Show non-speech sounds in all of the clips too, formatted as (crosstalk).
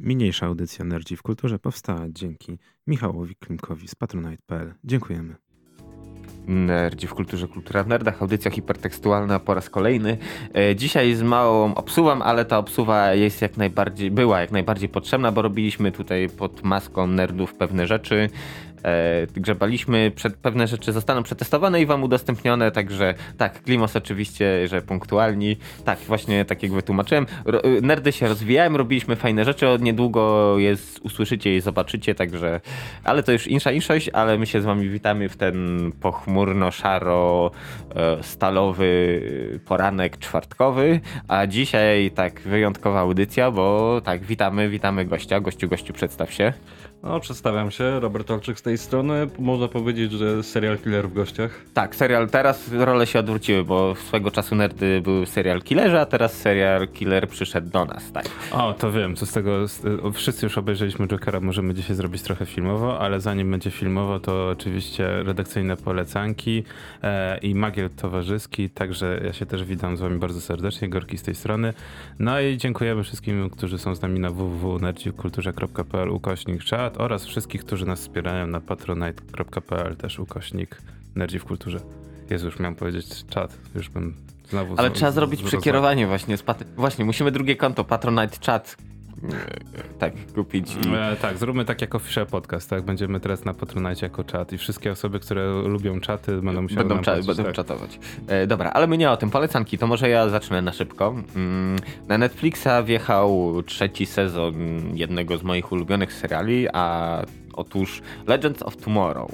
Mniejsza audycja Nerdzi w Kulturze powstała dzięki Michałowi Klimkowi z patronite.pl. Dziękujemy. Nerdzi w kulturze, kultura w nerdach, audycja hipertekstualna po raz kolejny. E, dzisiaj z małą obsuwą, ale ta obsuwa jest jak najbardziej, była jak najbardziej potrzebna, bo robiliśmy tutaj pod maską nerdów pewne rzeczy grzebaliśmy, przed, pewne rzeczy zostaną przetestowane i wam udostępnione, także tak, Klimos oczywiście, że punktualni, tak, właśnie tak jak wytłumaczyłem, Ro, y, nerdy się rozwijają, robiliśmy fajne rzeczy, niedługo jest, usłyszycie i zobaczycie, także, ale to już insza inszość, ale my się z wami witamy w ten pochmurno-szaro e, stalowy poranek czwartkowy, a dzisiaj tak wyjątkowa audycja, bo tak, witamy, witamy gościa, gościu, gościu przedstaw się. No, przedstawiam się, Robert Olczyk z tej strony. Można powiedzieć, że serial killer w gościach. Tak, serial, teraz role się odwróciły, bo swego czasu nerdy były serial killerze, a teraz serial killer przyszedł do nas, tak. O, to wiem, co z tego, wszyscy już obejrzeliśmy Jokera, możemy dzisiaj zrobić trochę filmowo, ale zanim będzie filmowo, to oczywiście redakcyjne polecanki e, i magiel towarzyski, także ja się też witam z wami bardzo serdecznie, Gorki z tej strony. No i dziękujemy wszystkim, którzy są z nami na www.nerdzikulturze.pl ukośnik oraz wszystkich, którzy nas wspierają na patronite.pl też ukośnik Nerdzi w Kulturze. Jezu, już miałem powiedzieć czat, już bym znowu... Ale trzeba zrobić przekierowanie właśnie. Z właśnie, musimy drugie konto, Patronite Chat tak kupić. I... E, tak, zróbmy tak jako Fisher Podcast, tak? Będziemy teraz na Patronite jako czat i wszystkie osoby, które lubią czaty będą musiały będą, cza- będą tak. czatować. E, dobra, ale my nie o tym. Polecanki, to może ja zacznę na szybko. Mm, na Netflixa wjechał trzeci sezon jednego z moich ulubionych seriali, a Otóż Legends of Tomorrow.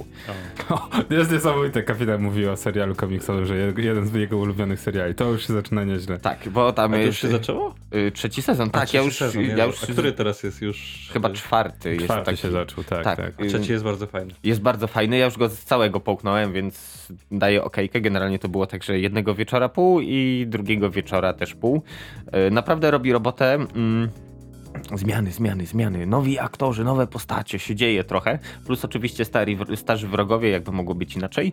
O, (laughs) jest niesamowite, kapitan mówił o serialu komiksowym, że jeden z jego ulubionych seriali. To już się zaczyna nieźle. Tak, bo tam A jest... już się zaczęło? Y, trzeci sezon, tak. A, ja już, sezon, ja już... A który teraz jest już? Chyba czwarty. Czwarty jest taki... się zaczął, tak, tak. tak. A trzeci jest bardzo fajny. Jest bardzo fajny, ja już go z całego połknąłem, więc daję okejkę. Generalnie to było tak, że jednego wieczora pół i drugiego wieczora też pół. Y, naprawdę robi robotę. Mm Zmiany, zmiany, zmiany. Nowi aktorzy, nowe postacie, się dzieje trochę. Plus oczywiście stari, starzy wrogowie, jakby mogło być inaczej.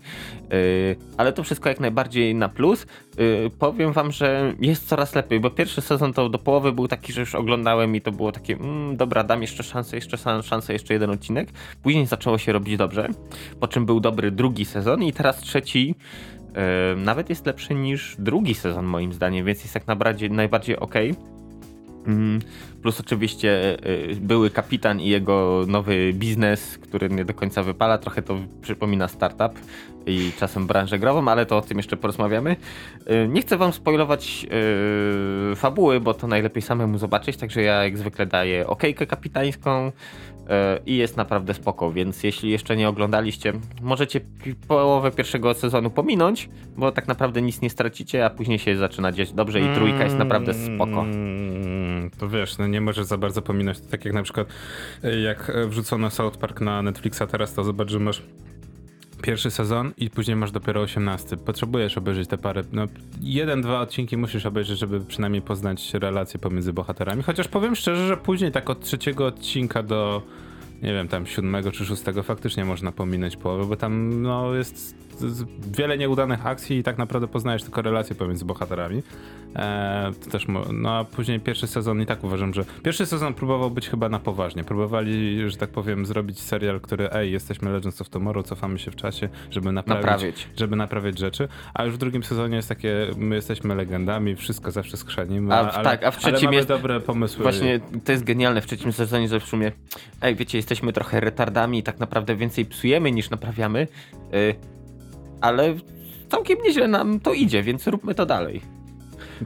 Yy, ale to wszystko jak najbardziej na plus. Yy, powiem wam, że jest coraz lepiej, bo pierwszy sezon to do połowy był taki, że już oglądałem i to było takie, mm, dobra, dam jeszcze szansę, jeszcze szansę, jeszcze jeden odcinek. Później zaczęło się robić dobrze, po czym był dobry drugi sezon i teraz trzeci yy, nawet jest lepszy niż drugi sezon moim zdaniem, więc jest jak najbardziej, najbardziej ok. Mm, plus oczywiście y, były kapitan i jego nowy biznes, który nie do końca wypala. Trochę to przypomina startup i czasem branżę grową, ale to o tym jeszcze porozmawiamy. Y, nie chcę wam spoilować fabuły, bo to najlepiej samemu zobaczyć, także ja jak zwykle daję okejkę kapitańską. E, i jest naprawdę spoko, więc jeśli jeszcze nie oglądaliście, możecie połowę pierwszego sezonu pominąć, bo tak naprawdę nic nie stracicie, a później się zaczyna dziać dobrze i trójka jest naprawdę spoko. Mm, to wiesz, no nie możesz za bardzo pominąć, tak jak na przykład e, jak e, wrzucono South Park na Netflixa teraz, to zobacz, że masz pierwszy sezon i później masz dopiero 18. Potrzebujesz obejrzeć te parę, no jeden, dwa odcinki musisz obejrzeć, żeby przynajmniej poznać relacje pomiędzy bohaterami. Chociaż powiem szczerze, że później tak od trzeciego odcinka do nie wiem, tam siódmego czy szóstego faktycznie można pominąć połowę, bo tam no, jest wiele nieudanych akcji i tak naprawdę poznajesz tylko relacje pomiędzy bohaterami. E, to też, no a później pierwszy sezon i tak uważam, że pierwszy sezon próbował być chyba na poważnie. Próbowali, że tak powiem, zrobić serial, który ej, jesteśmy Legends of Tomorrow, cofamy się w czasie, żeby naprawić, naprawić. żeby naprawić rzeczy, a już w drugim sezonie jest takie, my jesteśmy legendami, wszystko zawsze skrzanimy, a, ale, tak, a w trzecim jest dobre pomysły. Właśnie to jest genialne w trzecim sezonie, że w sumie ej, wiecie, jesteśmy trochę retardami i tak naprawdę więcej psujemy niż naprawiamy. Ale całkiem nieźle nam to idzie, więc róbmy to dalej.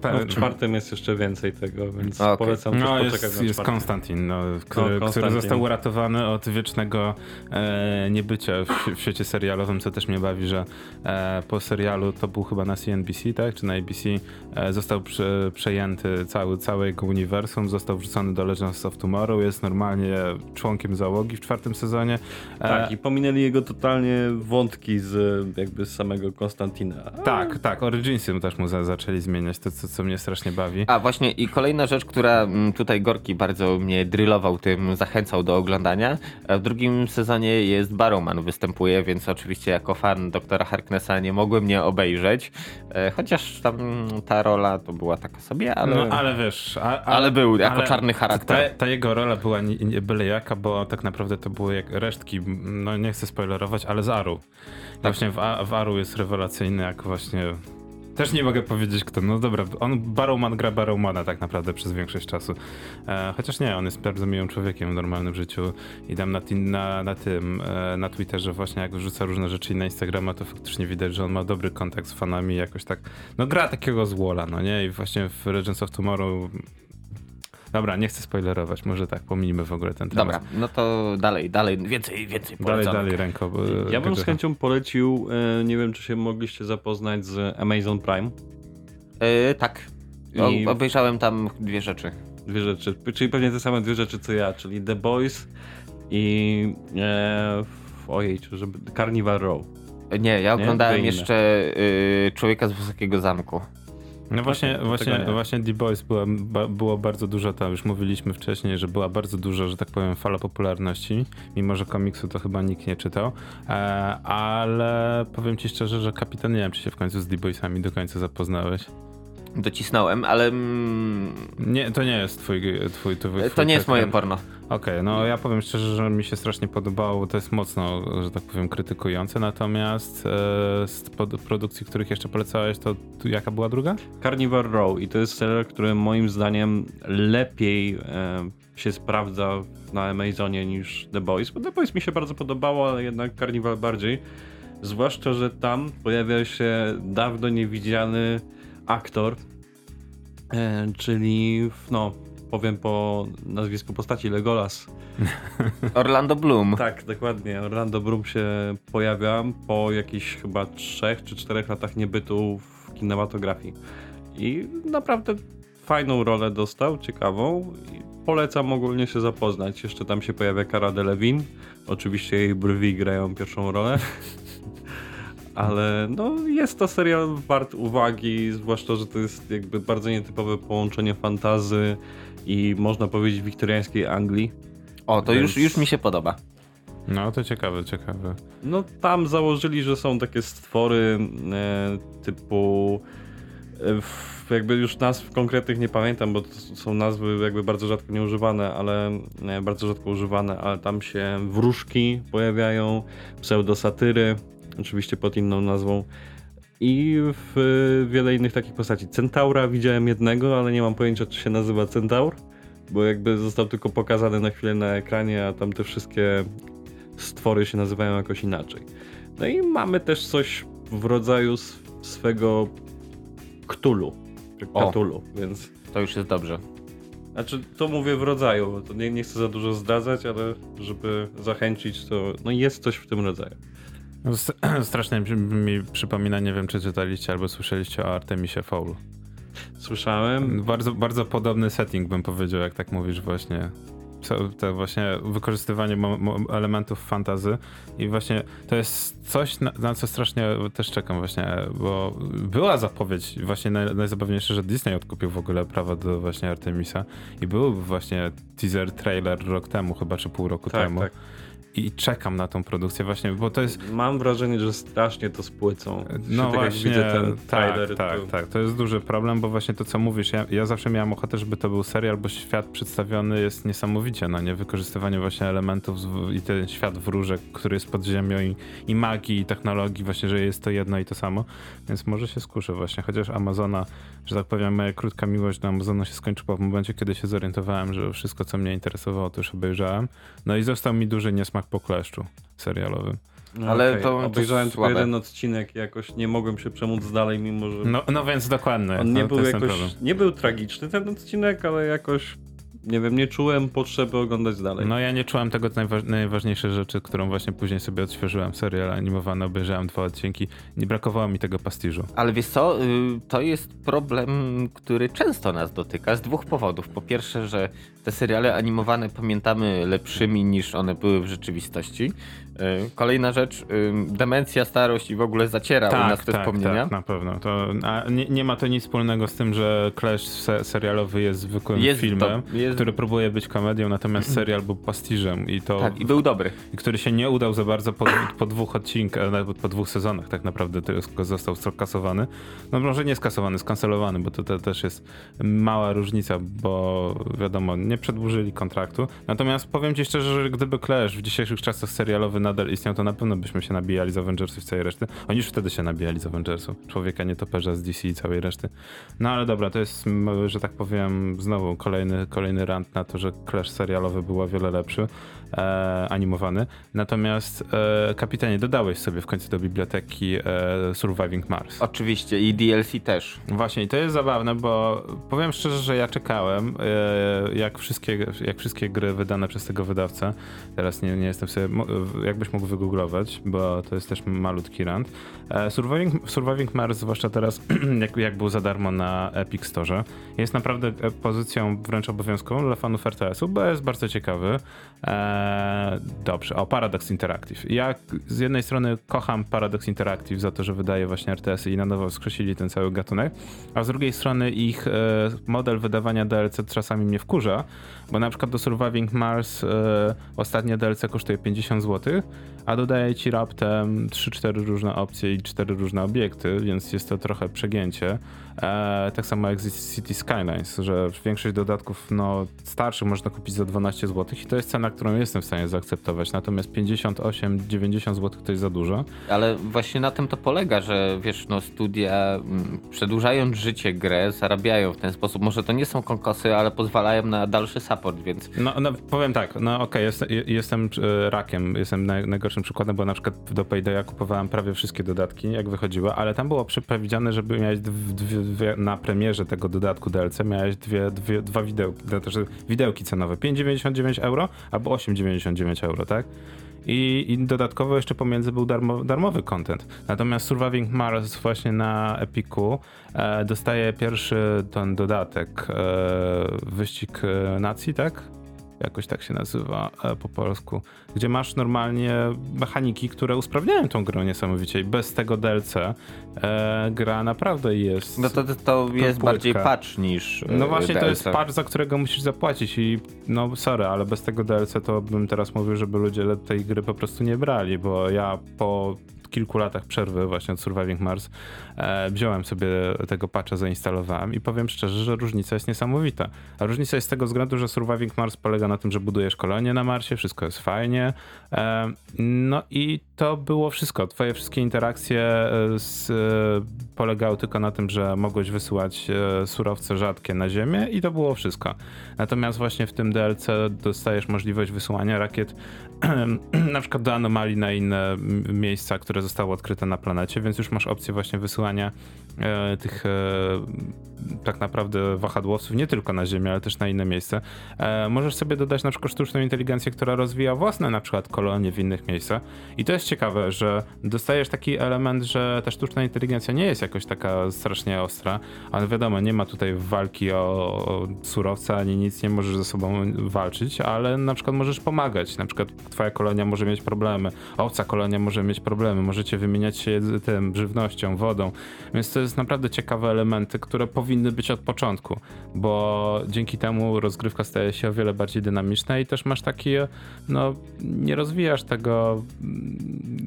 No, w czwartym jest jeszcze więcej tego, więc okay. polecam no, też jest, jest Konstantin, no, który, no, Konstantin. który został uratowany od wiecznego e, niebycia w, w, świecie serialowym, co też mnie bawi, że e, po serialu to był chyba na CNBC, tak, czy na ABC, e, został prze, przejęty cały, całe jego uniwersum, został wrzucony do Legends of Tomorrow, jest normalnie członkiem załogi w czwartym sezonie. E, tak, i pominęli jego totalnie wątki z jakby z samego Konstantina. Tak, tak, Originsy też mu za, zaczęli zmieniać, to co, co mnie strasznie bawi. A właśnie i kolejna rzecz, która mm, tutaj Gorki bardzo mnie drylował tym, zachęcał do oglądania. E, W drugim sezonie jest Barrowman występuje, więc oczywiście jako fan doktora Harknessa nie mogłem nie obejrzeć. E, Chociaż tam ta rola to była taka sobie, ale... No ale wiesz, a, Ale był jako czarny charakter. Ta, ta jego rola była nie, nie byle jaka, bo tak naprawdę to były jak resztki, no nie chcę spoilerować, ale z Aru. Tak. Właśnie w, w Aru jest rewelacyjny, jak właśnie. Też nie mogę powiedzieć kto. No dobra, on Barrowman gra Barrowmana tak naprawdę przez większość czasu. E, chociaż nie, on jest bardzo miłym człowiekiem w normalnym życiu i tam na, na, na tym, e, na Twitterze właśnie jak wrzuca różne rzeczy i na Instagrama, to faktycznie widać, że on ma dobry kontakt z fanami jakoś tak, no gra takiego złola, no nie? I właśnie w Legends of Tomorrow Dobra, nie chcę spoilerować, może tak, pomijmy w ogóle ten temat. Dobra, no to dalej, dalej, więcej, więcej Dalej, polecanek. dalej ręko. bo- Ja bym z chęcią polecił, e, nie wiem czy się mogliście zapoznać z Amazon Prime. E, tak, I- obejrzałem tam dwie rzeczy. Dwie rzeczy, czyli pewnie te same dwie rzeczy co ja, czyli The Boys i e, ojej, czy żeby Carnival Row. Nie, ja Nie? oglądałem inne. jeszcze y, Człowieka z Wysokiego Zamku. No właśnie, tego właśnie, nie. właśnie The Boys była, ba, było bardzo dużo tam, już mówiliśmy wcześniej, że była bardzo duża, że tak powiem, fala popularności, mimo że komiksu to chyba nikt nie czytał, e, ale powiem ci szczerze, że kapitan, nie wiem, czy się w końcu z The Boysami do końca zapoznałeś. Docisnąłem, ale mm, Nie, to nie jest twój, twój, twój, twój to nie jest moje porno. Okej, no ja powiem szczerze, że mi się strasznie podobało, bo to jest mocno, że tak powiem, krytykujące, natomiast e, z pod- produkcji, których jeszcze polecałeś, to tu jaka była druga? Carnival Row i to jest serial, który moim zdaniem lepiej e, się sprawdza na Amazonie niż The Boys, bo The Boys mi się bardzo podobało, ale jednak Carnival bardziej. Zwłaszcza, że tam pojawia się dawno niewidziany aktor, e, czyli no, powiem po nazwisku postaci Legolas. (laughs) Orlando Bloom. Tak, dokładnie. Orlando Bloom się pojawia po jakichś chyba trzech czy czterech latach niebytu w kinematografii. I naprawdę fajną rolę dostał, ciekawą. Polecam ogólnie się zapoznać. Jeszcze tam się pojawia Cara Delevingne. Oczywiście jej brwi grają pierwszą rolę. (laughs) Ale no, jest to serial wart uwagi, zwłaszcza, że to jest jakby bardzo nietypowe połączenie fantazy i można powiedzieć wiktoriańskiej Anglii. O, to Więc- już, już mi się podoba. No to ciekawe, ciekawe. No tam założyli, że są takie stwory e, typu e, w, jakby już nazw konkretnych nie pamiętam, bo to są nazwy jakby bardzo rzadko nieużywane, ale e, bardzo rzadko używane, ale tam się wróżki pojawiają, pseudosatyry, oczywiście pod inną nazwą. I w, e, wiele innych takich postaci. Centaura widziałem jednego, ale nie mam pojęcia, czy się nazywa Centaur, bo jakby został tylko pokazany na chwilę na ekranie, a tam te wszystkie stwory się nazywają jakoś inaczej. No i mamy też coś w rodzaju swego Ktulu, czy O. Cthulhu, więc... To już jest dobrze. Znaczy, to mówię w rodzaju, bo to nie, nie chcę za dużo zdradzać, ale żeby zachęcić, to no jest coś w tym rodzaju. No, (clears throat) Strasznie mi- mi przypomina, nie wiem czy czytaliście albo słyszeliście o Artemisie Fowl. Słyszałem, Bardzo, bardzo podobny setting bym powiedział, jak tak mówisz właśnie. To właśnie wykorzystywanie elementów fantazy i właśnie to jest coś, na, na co strasznie też czekam właśnie, bo była zapowiedź właśnie naj, najzabawniejsze, że Disney odkupił w ogóle prawa do właśnie Artemisa i był właśnie teaser, trailer rok temu chyba, czy pół roku tak, temu tak. I czekam na tą produkcję właśnie, bo to jest Mam wrażenie, że strasznie to spłycą. no tak właśnie, widzę ten tak, trailer, tak, to... tak. To jest duży problem, bo właśnie to, co mówisz, ja, ja zawsze miałem ochotę, żeby to był serial, bo świat przedstawiony jest niesamowicie, no nie? Wykorzystywanie właśnie elementów i ten świat wróżek, który jest pod ziemią i, i magii, i technologii, właśnie, że jest to jedno i to samo, więc może się skuszę właśnie, chociaż Amazona, że tak powiem, moja krótka miłość do Amazona się skończyła w momencie, kiedy się zorientowałem, że wszystko, co mnie interesowało, to już obejrzałem, no i został mi duży niesmak po kleszczu serialowym. No, Ale okej. to- Obejrzałem tylko jeden odcinek i jakoś nie mogłem się przemóc dalej, mimo że No, no więc dokładnie. on nie no, był jakoś, nie był tragiczny ten odcinek, ale jakoś, nie wiem, nie czułem potrzeby oglądać dalej. No ja nie czułem tego najwa najważniejszej rzeczy, którą właśnie później sobie odświeżyłem. Serial animowany, obejrzałem dwa odcinki. Nie brakowało mi tego pastiżu. Ale wiesz co, y, to jest problem, który często nas dotyka z dwóch powodów. Po pierwsze, że te seriale animowane pamiętamy lepszymi niż one były w rzeczywistości. Y, Kolejna rzecz, demencja, starość i w ogóle zaciera u nas te wspomnienia. tak, na pewno. To, a nie, nie ma to nic wspólnego z tym, że Clash se serialowy jest zwykłym Jest filmem, do- jest- który próbuje być komedią, natomiast serial był pastiżem i to... Tak, i był dobry. i który się nie udał za bardzo po, po dwóch odcinkach, nawet po dwóch sezonach tak naprawdę tylko został skasowany. No może nie skasowany, skancelowany, bo to, to też jest mała różnica, bo wiadomo, nie przedłużyli kontraktu. Natomiast powiem ci szczerze, że gdyby Clash w dzisiejszych czasach serialowy nadal istniał, to na pewno byśmy się nabijali z Avengersów i całej reszty. Oni już wtedy się nabijali z Avengersów. Człowieka nietoperza z DC i całej reszty. No ale dobra, to jest, że tak powiem, znowu kolejny, kolejny rant na to, że Clash serialowy był o wiele lepszy e, animowany. Natomiast e, kapitanie, dodałeś sobie w końcu do biblioteki e, Surviving Mars. Oczywiście i DLC też. Właśnie, i to jest zabawne, bo powiem szczerze, że ja czekałem, e, jak wszystkie, jak wszystkie gry wydane przez tego wydawcę. Teraz nie, nie jestem sobie, jakbyś mógł wygooglować, bo to jest też malutki rant. E, Surviving, Surviving Mars, zwłaszcza teraz, (clears throat) jak, jak był za darmo na Epic Store, jest naprawdę e, pozycją wręcz obowiązkową dla fanów RTS-u, bo jest bardzo ciekawy. E, dobrze, o Paradox Interactive. Ja z jednej strony kocham Paradox Interactive za to, że wydaje właśnie RTS-y i na nowo wskrzesili ten cały gatunek, a z drugiej strony ich e, model wydawania DLC czasami mnie wkurza, bo na przykład do Surviving Mars e, ostatnie DLC kosztuje 50 zł, a dodaje ci raptem 3-4 różne opcje i 4 różne obiekty, więc jest to trochę przegięcie. E, tak samo jak z City Skylines, że większość dodatków no, starszych można kupić za 12 zł i to jest cena, którą jestem w stanie zaakceptować. Natomiast 58-90 zł to jest za dużo. Ale właśnie na tym to polega, że wiesz, no studia mm, przedłużając życie grę, zarabiają w ten sposób. Może to nie są konkosy, ale pozwalają na dalszy support, więc No, no powiem tak, no okej, jest, je- jestem e, rakiem, jestem naj, najgorszym przykładem, bo na przykład do Paydaya kupowałem prawie wszystkie dodatki, jak wychodziły, ale tam było przewidziane, żeby miałeś dw, dwie, dwie, na premierze tego dodatku DLC miałeś dwie, dwie, dwa widełki, też widełki cenowe, 5,99 euro albo 8,99 euro, tak? I, I dodatkowo jeszcze pomiędzy był darmo, darmowy content. Natomiast Surviving Mars właśnie na Epiku e, dostaje pierwszy ten dodatek, e, wyścig e, nacji, tak? Jakoś tak się nazywa e, po polsku. Gdzie masz normalnie mechaniki, które usprawniają tą grę niesamowicie. I bez tego DLC e, gra naprawdę jest. no to, to, to jest płytka. bardziej patch niż e, No właśnie, to DLC. jest patch, za którego musisz zapłacić i no sorry, ale bez tego DLC to bym teraz mówił, żeby ludzie tej gry po prostu nie brali, bo ja po kilku latach przerwy właśnie od Surviving Mars e, wziąłem sobie tego patcha, zainstalowałem i powiem szczerze, że różnica jest niesamowita. A różnica jest z tego względu, że Surviving Mars polega na tym, że budujesz kolonię na Marsie, wszystko jest fajnie. E, no i to było wszystko. Twoje wszystkie interakcje e, z, e, polegały tylko na tym, że mogłeś wysyłać e, surowce rzadkie na Ziemię i to było wszystko. Natomiast właśnie w tym DLC dostajesz możliwość wysyłania rakiet (clears throat) na przykład do anomalii na inne miejsca, które zostały odkryte na planecie, więc już masz opcję właśnie wysyłania tych e, tak naprawdę wahadłowców nie tylko na Ziemię, ale też na inne miejsca. E, możesz sobie dodać na przykład sztuczną inteligencję, która rozwija własne na przykład kolonie w innych miejscach. I to jest ciekawe, że dostajesz taki element, że ta sztuczna inteligencja nie jest jakoś taka strasznie ostra, ale wiadomo, nie ma tutaj walki o, surowce, ani nic nie możesz ze sobą walczyć, ale na przykład możesz pomagać. Na przykład twoja kolonia może mieć problemy, owca kolonia może mieć problemy, możecie wymieniać się tym, żywnością, wodą. Więc to jest naprawdę ciekawe elementy, które powinny być od początku, bo dzięki temu rozgrywka staje się o wiele bardziej dynamiczna i też masz takie, no nie rozwijasz tego, mm,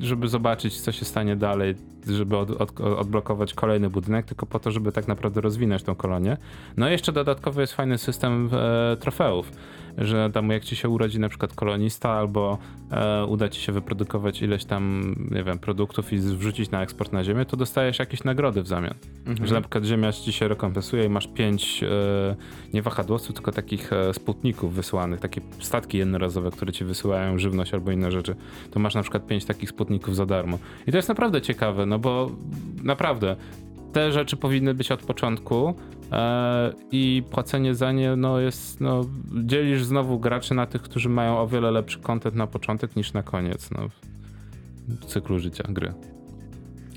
żeby zobaczyć, co się stanie dalej, żeby od, od, odblokować kolejny budynek, tylko po to, żeby tak naprawdę rozwinąć tą kolonię. No i jeszcze dodatkowo jest fajny system e, trofeów, że tam jak ci się urodzi na przykład kolonista albo e, uda ci się wyprodukować ileś tam, nie wiem, produktów i wrzucić na eksport na ziemię, to dostajesz jakieś nagrody w zamian. Że na przykład ziemia ci się rekompensuje i masz pięć e, nie wahadłowców, tylko takich e, sputników wysłanych, takie statki jednorazowe, które ci wysyłają żywność albo inne rzeczy. To masz na przykład pięć takich sputników za darmo. I to jest naprawdę ciekawe, no bo naprawdę te rzeczy powinny być od początku i płacenie za nie no jest, no dzielisz znowu graczy na tych, którzy mają o wiele lepszy content na początek niż na koniec, no cyklu życia gry.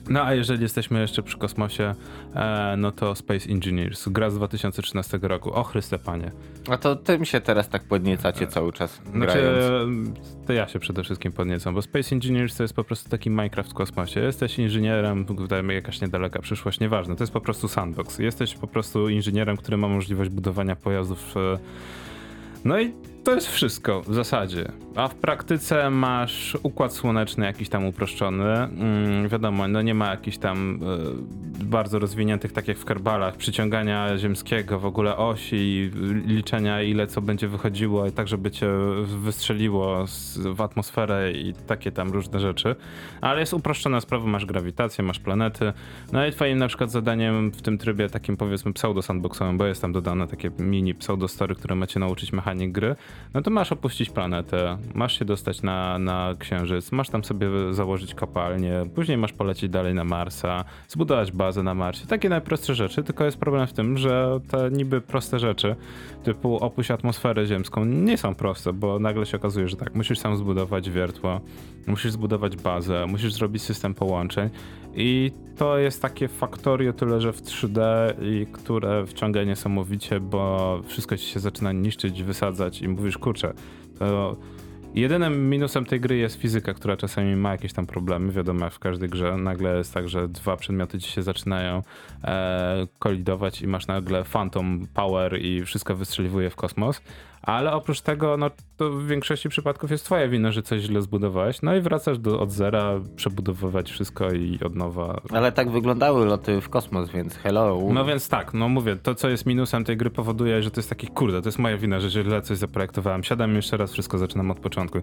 No a jeżeli jesteśmy jeszcze przy kosmosie, e, no to Space Engineers, gra z 2013 roku. O Chryste Panie. A to tym się teraz tak podniecacie cały czas Znaczy, grając. to ja się przede wszystkim podniecam, bo Space Engineers to jest po prostu taki Minecraft w kosmosie. Jesteś inżynierem, tutaj jakaś niedaleka przyszłość, nieważne. To jest po prostu sandbox. Jesteś po prostu inżynierem, który ma możliwość budowania pojazdów. e, No i to jest wszystko w zasadzie. A w praktyce masz układ słoneczny jakiś tam uproszczony. Mm, wiadomo, no nie ma jakichś tam e, bardzo rozwiniętych, tak jak w Kerbalach, przyciągania ziemskiego, w ogóle osi, liczenia ile co będzie wychodziło tak, żeby cię wystrzeliło z, w atmosferę i takie tam różne rzeczy. Ale jest uproszczona sprawa, masz grawitację, masz planety. No i twoim na przykład zadaniem w tym trybie takim powiedzmy pseudo-sandboxowym, bo jest tam dodane takie mini pseudo-story, które macie nauczyć mechanik gry, no to masz opuścić planetę, masz się dostać na, na Księżyc, masz tam sobie założyć kopalnię, później masz polecieć dalej na Marsa, zbudować bazę na Marsie. Takie najprostsze rzeczy, tylko jest problem w tym, że te niby proste rzeczy, typu opuść atmosferę ziemską, nie są proste, bo nagle się okazuje, że tak, musisz sam zbudować wiertło, musisz zbudować bazę, musisz zrobić system połączeń i to jest takie faktorio tyle, że w 3D i które wciąga niesamowicie, bo wszystko ci się zaczyna niszczyć, wysadzać i mówisz, kurczę, to jedynym minusem tej gry jest fizyka, która czasami ma jakieś tam problemy, wiadomo jak w każdej grze, nagle jest tak, że dwa przedmioty ci się zaczynają e, kolidować i masz nagle phantom power i wszystko wystrzeliwuje w kosmos, ale oprócz tego, no to w większości przypadków jest twoja wina, że coś źle zbudowałeś, no i wracasz do, od zera, przebudowywać wszystko i od nowa. Ale tak wyglądały loty w kosmos, więc hello. No więc tak, no mówię, to co jest minusem tej gry powoduje, że to jest taki kurde, to jest moja wina, że źle coś zaprojektowałem. Siadam jeszcze raz, wszystko zaczynam od początku.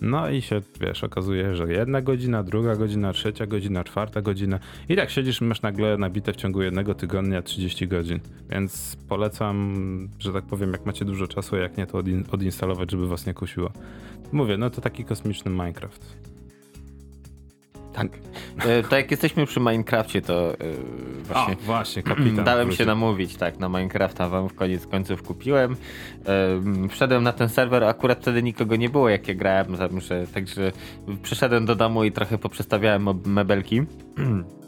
No i się, wiesz, okazuje, że jedna godzina, druga godzina, trzecia godzina, czwarta godzina i tak siedzisz masz nagle nabite w ciągu jednego tygodnia 30 godzin. Więc polecam, że tak powiem, jak macie dużo czasu, jak to odin- odinstalować, żeby was nie kusiło. Mówię, no to taki kosmiczny Minecraft. Tak. E, to jak jesteśmy przy Minecrafcie, to e, właśnie... A, właśnie, kapitan. (clears throat) Dałem wrócił. się namówić, tak, na Minecrafta wam w koniec końców kupiłem. Em, Wszedłem na ten serwer, akurat wtedy nikogo nie było, jak ja grałem, że, także przyszedłem do domu i trochę poprzestawiałem mebelki. (clears throat)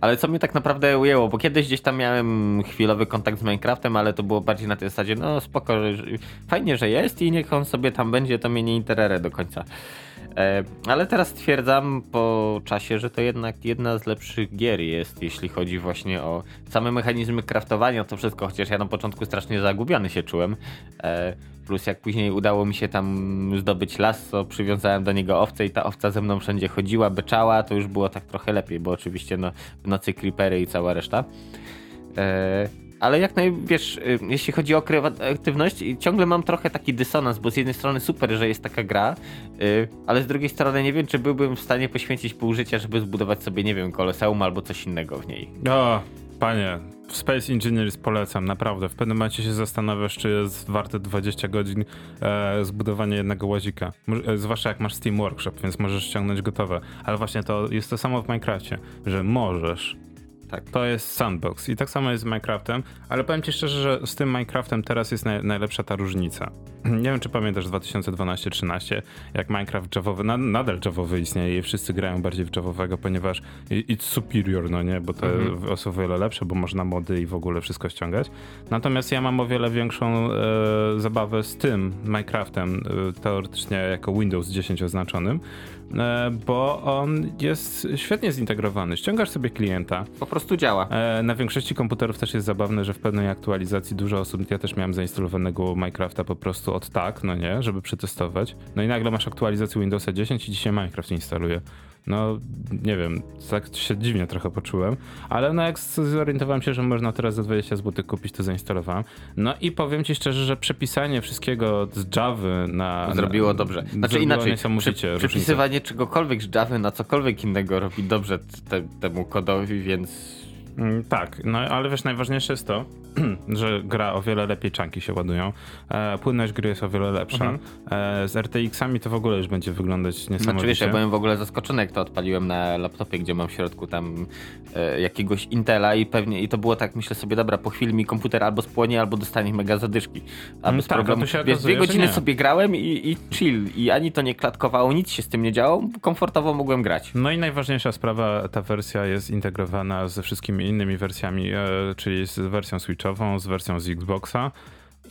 Ale co mnie tak naprawdę ujęło, bo kiedyś gdzieś tam miałem chwilowy kontakt z Minecraftem, ale to było bardziej na tej zasadzie, no spoko, fajnie, że jest i niech on sobie tam będzie, to mnie nie interere do końca. E, ale teraz stwierdzam po czasie, że to jednak jedna z lepszych gier jest, jeśli chodzi właśnie o same mechanizmy craftowania, to wszystko, chociaż ja na początku strasznie zagubiony się czułem. E, plus jak później udało mi się tam zdobyć las, to przywiązałem do niego owcę i ta owca ze mną wszędzie chodziła, beczała, to już było tak trochę lepiej, bo oczywiście no, w nocy creepery i cała reszta. Ale jak naj, wiesz, y, jeśli chodzi o kreatywność, ciągle mam trochę taki dysonans, bo z jednej strony super, że jest taka gra, y, ale z drugiej strony nie wiem, czy byłbym w stanie poświęcić pół życia, żeby zbudować sobie, nie wiem, koloseum albo coś innego w niej. O, panie, Space Engineers polecam, naprawdę. W pewnym momencie się zastanawiasz, czy jest warte 20 godzin e, zbudowanie jednego łazika. E, zwłaszcza jak masz Steam Workshop, więc możesz ściągnąć gotowe. Ale właśnie to jest to samo w Minecrafcie, że możesz. Tak. To jest sandbox i tak samo jest z Minecraftem, ale powiem ci szczerze, że z tym Minecraftem teraz jest naj, najlepsza ta różnica. (clears throat) Nie wiem, czy pamiętasz 2012-13, jak Minecraft Javowy, na, nadal Javowy istnieje i wszyscy grają bardziej w Javowego, ponieważ it's superior, no nie, bo te Mhm. są o wiele lepsze, bo można mody i w ogóle wszystko ściągać. Natomiast ja mam o wiele większą e, zabawę z tym Minecraftem, e, teoretycznie jako Windows 10 oznaczonym, bo on jest świetnie zintegrowany. Ściągasz sobie klienta, Po prostu działa. E, Na większości komputerów też jest zabawne, że w pewnej aktualizacji dużo osób, ja też miałem zainstalowanego Minecrafta po prostu od tak, no nie, żeby przetestować. No i nagle masz aktualizację Windowsa 10 i dzisiaj Minecraft instaluje. No, nie wiem, tak się dziwnie trochę poczułem, ale no jak zorientowałem się, że można teraz za 20 zł kupić, to zainstalowałem. No i powiem ci szczerze, że przepisanie wszystkiego z Java na... Zrobiło dobrze. Znaczy inaczej, różnicę. przepisywanie czegokolwiek z Java na cokolwiek innego robi dobrze te, temu kodowi, więc Tak, no ale wiesz, najważniejsze jest to, (clears throat) że gra o wiele lepiej czanki się ładują. E, płynność gry jest o wiele lepsza. Mhm. E, z RTX-ami to w ogóle już będzie wyglądać niesamowicie. Znaczy wiesz, ja byłem w ogóle zaskoczony, jak to odpaliłem na laptopie, gdzie mam w środku tam e, jakiegoś Intela i pewnie, i to było tak, myślę sobie, dobra, po chwili mi komputer albo spłonie, albo dostanie mega zadyszki. A Mm, bez tak, problemu, się wiesz, dwie godziny sobie grałem i, i chill. I ani to nie klatkowało, nic się z tym nie działo, komfortowo mogłem grać. No i najważniejsza sprawa, ta wersja jest integrowana ze wszystkimi innymi wersjami, e, czyli z wersją Switchową, z wersją z Xboxa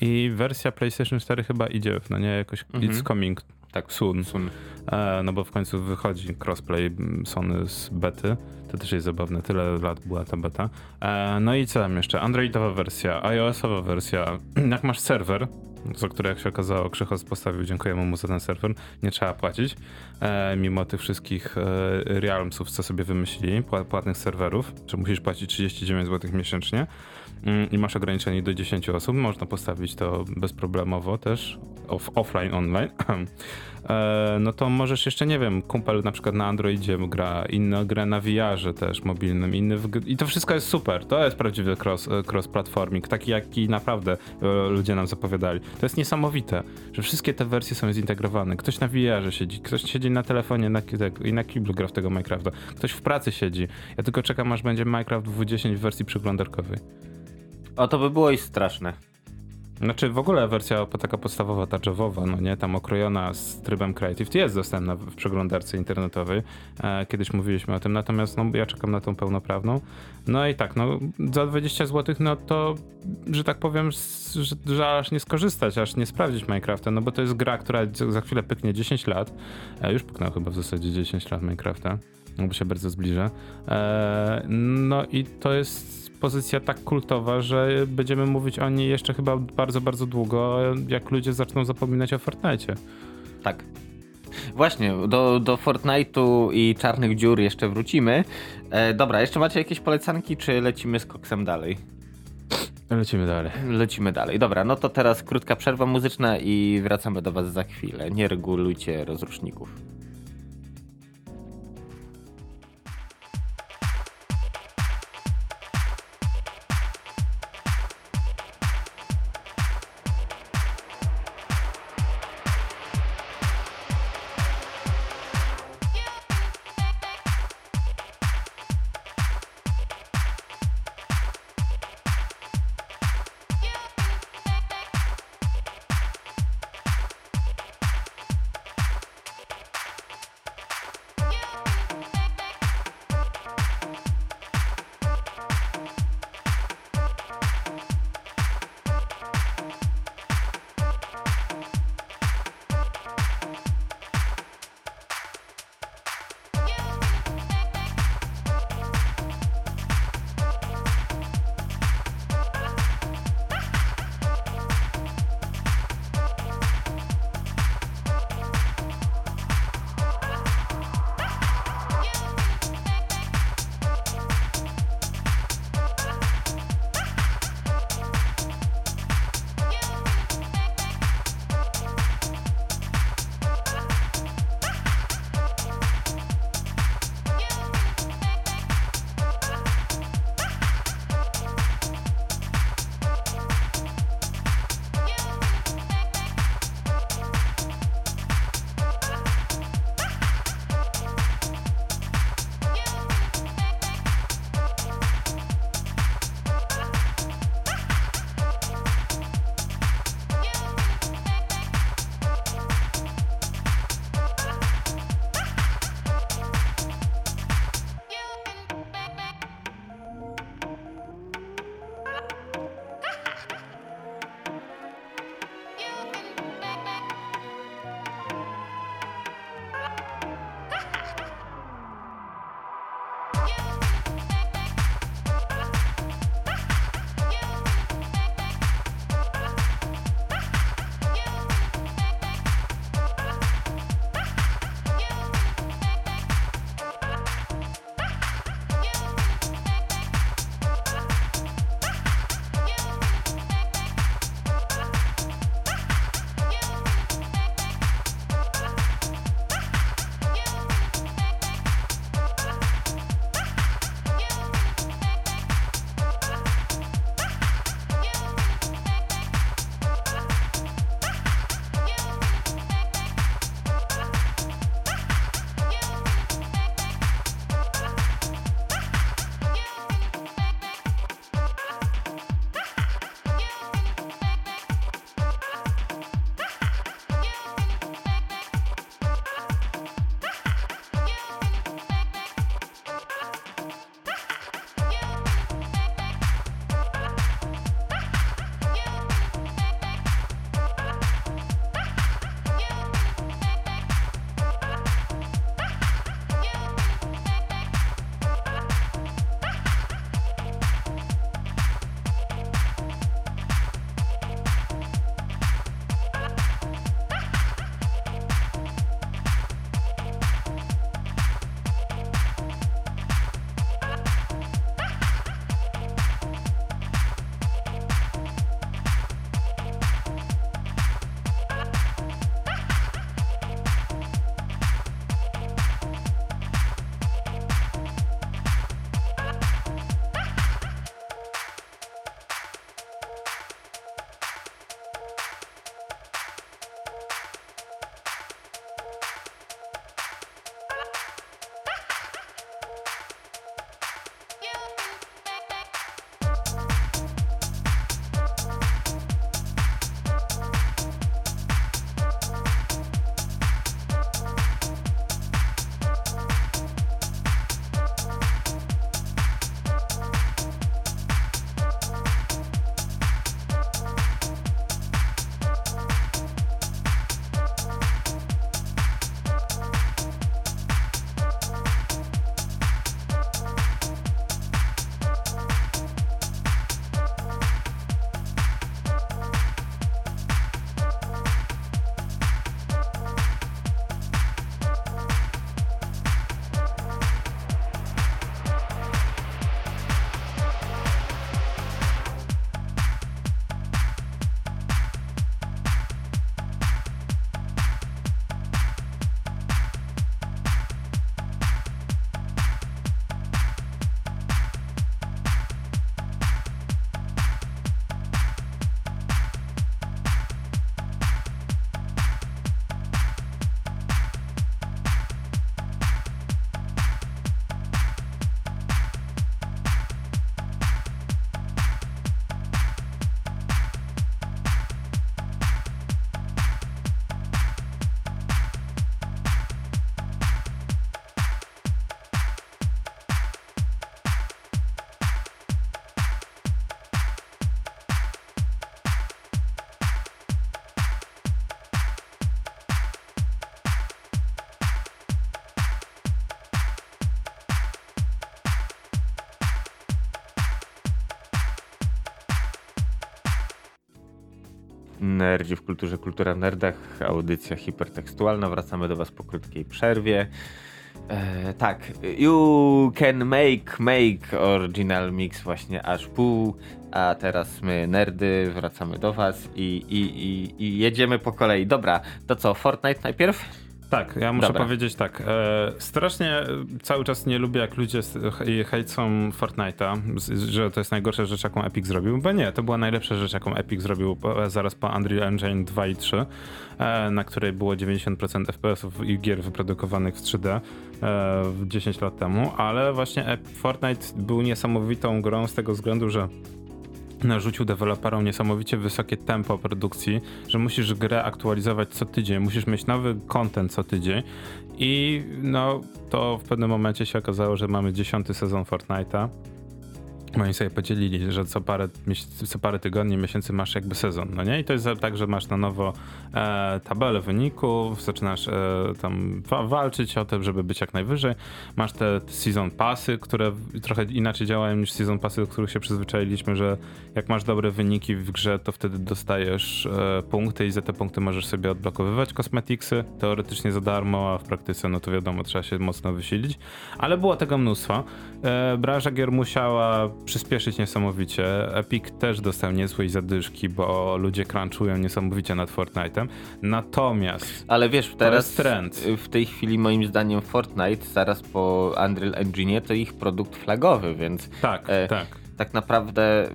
i wersja PlayStation 4 chyba idzie, no nie, jakoś Mhm. it's coming Tak, soon. sun. E, no bo w końcu wychodzi crossplay Sony z bety. To też jest zabawne, tyle lat była ta beta. E, no i co tam jeszcze? Androidowa wersja, iOS-owa wersja. (clears throat) Jak masz serwer, za który jak się okazało Krzychos postawił, dziękujemy mu za ten serwer, nie trzeba płacić. E, mimo tych wszystkich e, realmsów, co sobie wymyślili, pła- płatnych serwerów, że musisz płacić 39 zł miesięcznie mm, i masz ograniczenie do 10 osób, można postawić to bezproblemowo też, off, offline, online. (clears throat) E, no to możesz jeszcze, nie wiem, kumpel na przykład na Androidzie gra inną grę na VR-ze też mobilnym, inny w... i to wszystko jest super. To jest prawdziwy cross, e, cross-platforming, taki jaki naprawdę e, ludzie nam zapowiadali. To jest niesamowite, że wszystkie te wersje są zintegrowane. Ktoś na VR-ze siedzi, ktoś siedzi na telefonie na, ki- i na kiblu gra w tego Minecrafta, ktoś w pracy siedzi. Ja tylko czekam, aż będzie Minecraft W10 w wersji przeglądarkowej. O, to by było i straszne. Znaczy w ogóle wersja taka podstawowa, ta no nie, tam okrojona z trybem Creative jest dostępna w przeglądarce internetowej. E, kiedyś mówiliśmy o tym, natomiast no, ja czekam na tą pełnoprawną. No i tak, no za 20 zł, no to, że tak powiem, że, że aż nie skorzystać, aż nie sprawdzić Minecrafta, no bo to jest gra, która za chwilę pyknie 10 lat. E, już pyknęła chyba w zasadzie 10 lat Minecrafta, bo się bardzo zbliża. E, no i to jest pozycja tak kultowa, że będziemy mówić o niej jeszcze chyba bardzo, bardzo długo, jak ludzie zaczną zapominać o Fortnite. Tak. Właśnie, do, do Fortnite'u i czarnych dziur jeszcze wrócimy. E, dobra, jeszcze macie jakieś polecanki, czy lecimy z koksem dalej? Lecimy dalej. Lecimy dalej. Dobra, no to teraz krótka przerwa muzyczna i wracamy do Was za chwilę. Nie regulujcie rozruszników. Nerdzi w kulturze, kultura w nerdach, audycja hipertekstualna. Wracamy do Was po krótkiej przerwie. E, tak, you can make, make original mix właśnie aż pół, a teraz my nerdy wracamy do Was i, i, i, i jedziemy po kolei. Dobra, to co, Fortnite najpierw? Tak, ja muszę Dobra. powiedzieć tak. E, strasznie cały czas nie lubię, jak ludzie hejcą Fortnite'a, że to jest najgorsza rzecz, jaką Epic zrobił, bo nie, to była najlepsza rzecz, jaką Epic zrobił zaraz po Unreal Engine 2 i 3, e, na której było 90% FPS-ów i gier wyprodukowanych w 3D e, w 10 lat temu, ale właśnie Fortnite był niesamowitą grą z tego względu, że narzucił deweloperom niesamowicie wysokie tempo produkcji, że musisz grę aktualizować co tydzień, musisz mieć nowy content co tydzień i no to w pewnym momencie się okazało, że mamy dziesiąty sezon Fortnite'a. Oni sobie podzielili, że co parę, co parę tygodni, miesięcy masz jakby sezon, no nie? I to jest tak, że masz na nowo e, tabelę wyników, zaczynasz e, tam wa- walczyć o to, żeby być jak najwyżej. Masz te season passy, które trochę inaczej działają niż season passy, do których się przyzwyczailiśmy, że jak masz dobre wyniki w grze, to wtedy dostajesz e, punkty i za te punkty możesz sobie odblokowywać kosmetiksy, teoretycznie za darmo, a w praktyce, no to wiadomo, trzeba się mocno wysilić. Ale było tego mnóstwo. E, branża gier musiała przyspieszyć niesamowicie. Epic też dostał niezłej zadyszki, bo ludzie crunchują niesamowicie nad Fortnite'em. Natomiast Ale wiesz, teraz trend. w tej chwili moim zdaniem Fortnite zaraz po Unreal Engine to ich produkt flagowy, więc tak, E, tak. tak naprawdę.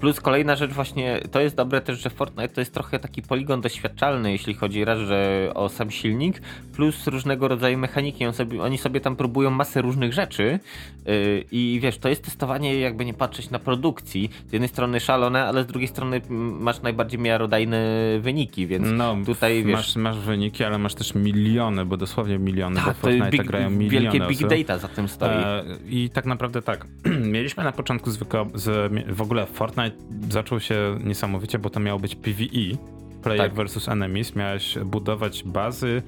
Plus kolejna rzecz właśnie, to jest dobre też, że Fortnite to jest trochę taki poligon doświadczalny, jeśli chodzi raz, że o sam silnik, plus różnego rodzaju mechaniki. On sobie, oni sobie tam próbują masę różnych rzeczy yy, i wiesz, to jest testowanie jakby nie patrzeć na produkcji. Z jednej strony szalone, ale z drugiej strony masz najbardziej miarodajne wyniki, więc No, tutaj wiesz... masz, masz wyniki, ale masz też miliony, bo dosłownie miliony, tak, bo Fortnite big, grają miliony wielkie big data za tym stoi. E, I tak naprawdę tak. (clears throat) Mieliśmy na początku zwykle, z, w ogóle Fortnite zaczął się niesamowicie, bo to miało być PvE, player Tak. versus enemies. Miałeś budować bazy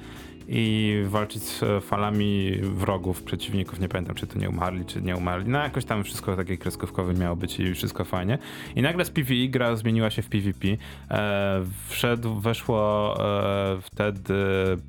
i walczyć z falami wrogów, przeciwników. Nie pamiętam, czy to nie umarli, czy nie umarli. No jakoś tam wszystko takie kreskówkowe miało być i wszystko fajnie. I nagle z PvE gra zmieniła się w PvP. E, wszedł, weszło e, wtedy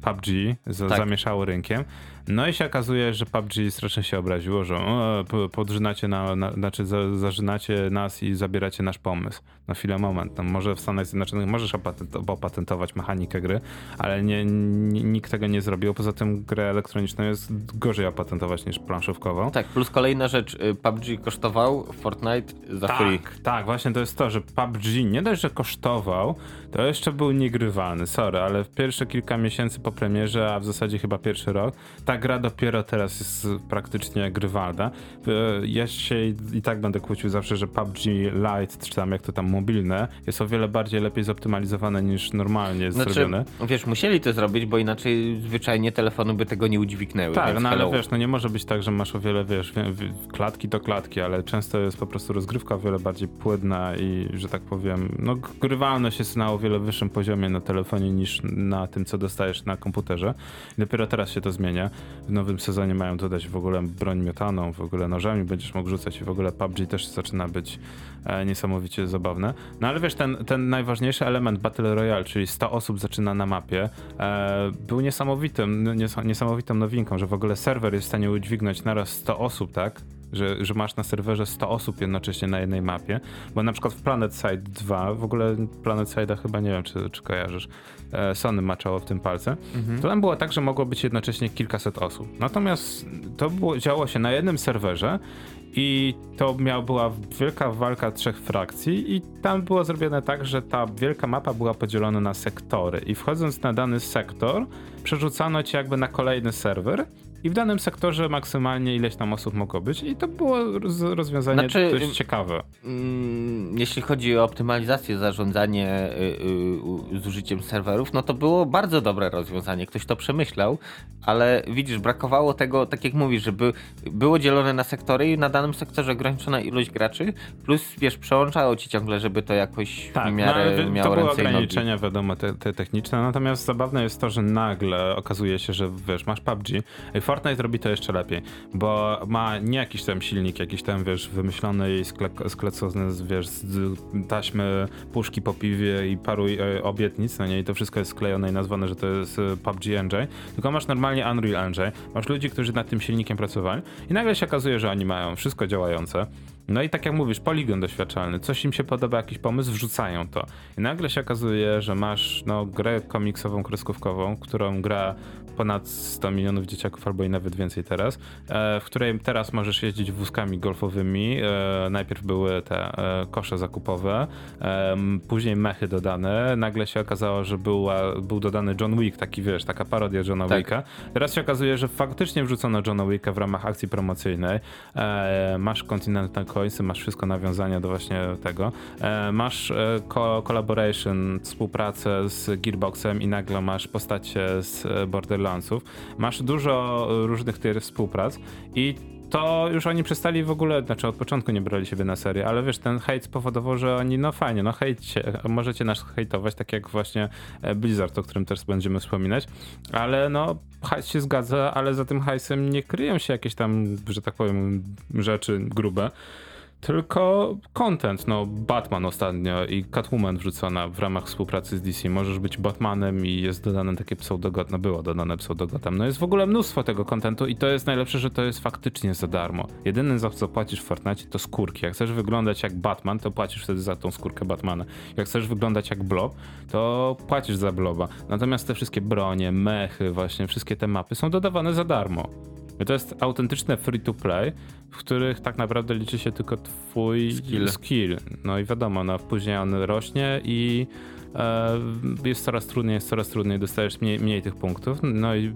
PUBG, z, Tak. zamieszało rynkiem. No i się okazuje, że PUBG strasznie się obraziło, że o, p- podrzynacie na, na, znaczy za, zażynacie nas i zabieracie nasz pomysł. No chwilę, moment. No może w Stanach Zjednoczonych możesz opatent- opatentować mechanikę gry, ale nie, nikt tego nie zrobił. Poza tym grę elektroniczną jest gorzej opatentować niż planszówkową. Tak, plus kolejna rzecz, y, PUBG kosztował, Fortnite za free. Tak, tak, właśnie to jest to, że PUBG nie dość, że kosztował, to jeszcze był niegrywalny, sorry, ale w pierwsze kilka miesięcy po premierze, a w zasadzie chyba pierwszy rok, ta gra dopiero teraz jest praktycznie grywalna. E, Ja się i- tak będę kłócił zawsze, że PUBG Lite, czy tam jak to tam mobilne, jest o wiele bardziej lepiej zoptymalizowane niż normalnie Znaczy, zrobione. wiesz, musieli to zrobić, bo inaczej zwyczajnie telefony by tego nie udźwignęły. Tak, no ale wiesz, no nie może być tak, że masz o wiele, wiesz, wie- wie- klatki to klatki, ale często jest po prostu rozgrywka o wiele bardziej płynna i, że tak powiem, no grywalność jest na o wiele wyższym poziomie na telefonie niż na tym, co dostajesz na komputerze. I dopiero teraz się to zmienia. W nowym sezonie mają dodać w ogóle broń miotaną, w ogóle nożami będziesz mógł rzucać i w ogóle PUBG też zaczyna być e, niesamowicie zabawne. No ale wiesz, ten, ten najważniejszy element Battle Royale, czyli 100 osób zaczyna na mapie, e, był niesamowitym, nies- niesamowitą nowinką, że w ogóle serwer jest w stanie udźwignąć naraz 100 osób, tak? Że, że masz na serwerze 100 osób jednocześnie na jednej mapie, bo na przykład w Planet Side 2, w ogóle Planet Side'a chyba nie wiem, czy, czy kojarzysz, e, Sony maczało w tym palce, to tam było tak, że mogło być jednocześnie kilkaset osób. Natomiast to było, działo się na jednym serwerze i to miała, była wielka walka trzech frakcji i tam było zrobione tak, że ta wielka mapa była podzielona na sektory i wchodząc na dany sektor przerzucano cię jakby na kolejny serwer i w danym sektorze maksymalnie ileś tam osób mogło być i to było roz, rozwiązanie Znaczy, dość ym, ciekawe. Mm, jeśli chodzi o optymalizację, zarządzanie y, y, u- z użyciem serwerów, no to było bardzo dobre rozwiązanie. Ktoś to przemyślał, ale widzisz, brakowało tego, tak jak mówisz, żeby było dzielone na sektory i na danym sektorze ograniczona ilość graczy, plus wiesz, przełączało ci ciągle, żeby to jakoś Tak, w no, miarę wi- miało to były ręce nogi. ograniczenia, wiadomo, te, te techniczne, natomiast zabawne jest to, że nagle okazuje się, że wiesz, masz PUBG, Fortnite robi to jeszcze lepiej, bo ma nie jakiś tam silnik, jakiś tam, wiesz, wymyślony i skle- sklecony, z, wiesz, z taśmy, puszki po piwie i paru e, obietnic, no nie, i to wszystko jest sklejone i nazwane, że to jest e, PUBG Engine, tylko masz normalnie Unreal Engine, masz ludzi, którzy nad tym silnikiem pracowali i nagle się okazuje, że oni mają wszystko działające, no i tak jak mówisz, poligon doświadczalny, coś im się podoba, jakiś pomysł, wrzucają to. I nagle się okazuje, że masz no, grę komiksową, kreskówkową, którą gra ponad 100 milionów dzieciaków, albo i nawet więcej teraz, e, w której teraz możesz jeździć wózkami golfowymi. E, najpierw były te e, kosze zakupowe, później mechy dodane. Nagle się okazało, że była, był dodany John Wick, taki wiesz, taka parodia Johna Tak. Wicka. Teraz się okazuje, że faktycznie wrzucono Johna Wicka w ramach akcji promocyjnej. Masz Continental Coinsy, masz wszystko nawiązania do właśnie tego. Masz co collaboration, współpracę z Gearboxem i nagle masz postacie z e, Masz dużo e, różnych tych współprac i to już oni przestali w ogóle, znaczy od początku nie brali siebie na serię, ale wiesz, ten hejt spowodował, że oni, no fajnie, no hejcie, możecie nas hejtować, tak jak właśnie e, Blizzard, o którym też będziemy wspominać, ale no hajs się zgadza, ale za tym hajsem nie kryją się jakieś tam, że tak powiem, rzeczy grube. Tylko content, no Batman ostatnio i Catwoman wrzucona w ramach współpracy z DC. Możesz być Batmanem i jest dodane takie pseudogot, no było dodane pseudogotem. No jest w ogóle mnóstwo tego contentu i to jest najlepsze, że to jest faktycznie za darmo. Jedyne za co płacisz w Fortnite to skórki. Jak chcesz wyglądać jak Batman, to płacisz wtedy za tą skórkę Batmana. Jak chcesz wyglądać jak Blob, to płacisz za Bloba. Natomiast te wszystkie bronie, mechy, właśnie wszystkie te mapy są dodawane za darmo. To jest autentyczne free to play, w których tak naprawdę liczy się tylko twój Skill. skill. No i wiadomo, no później on rośnie i e, jest coraz trudniej, jest coraz trudniej, dostajesz mniej, mniej tych punktów. No i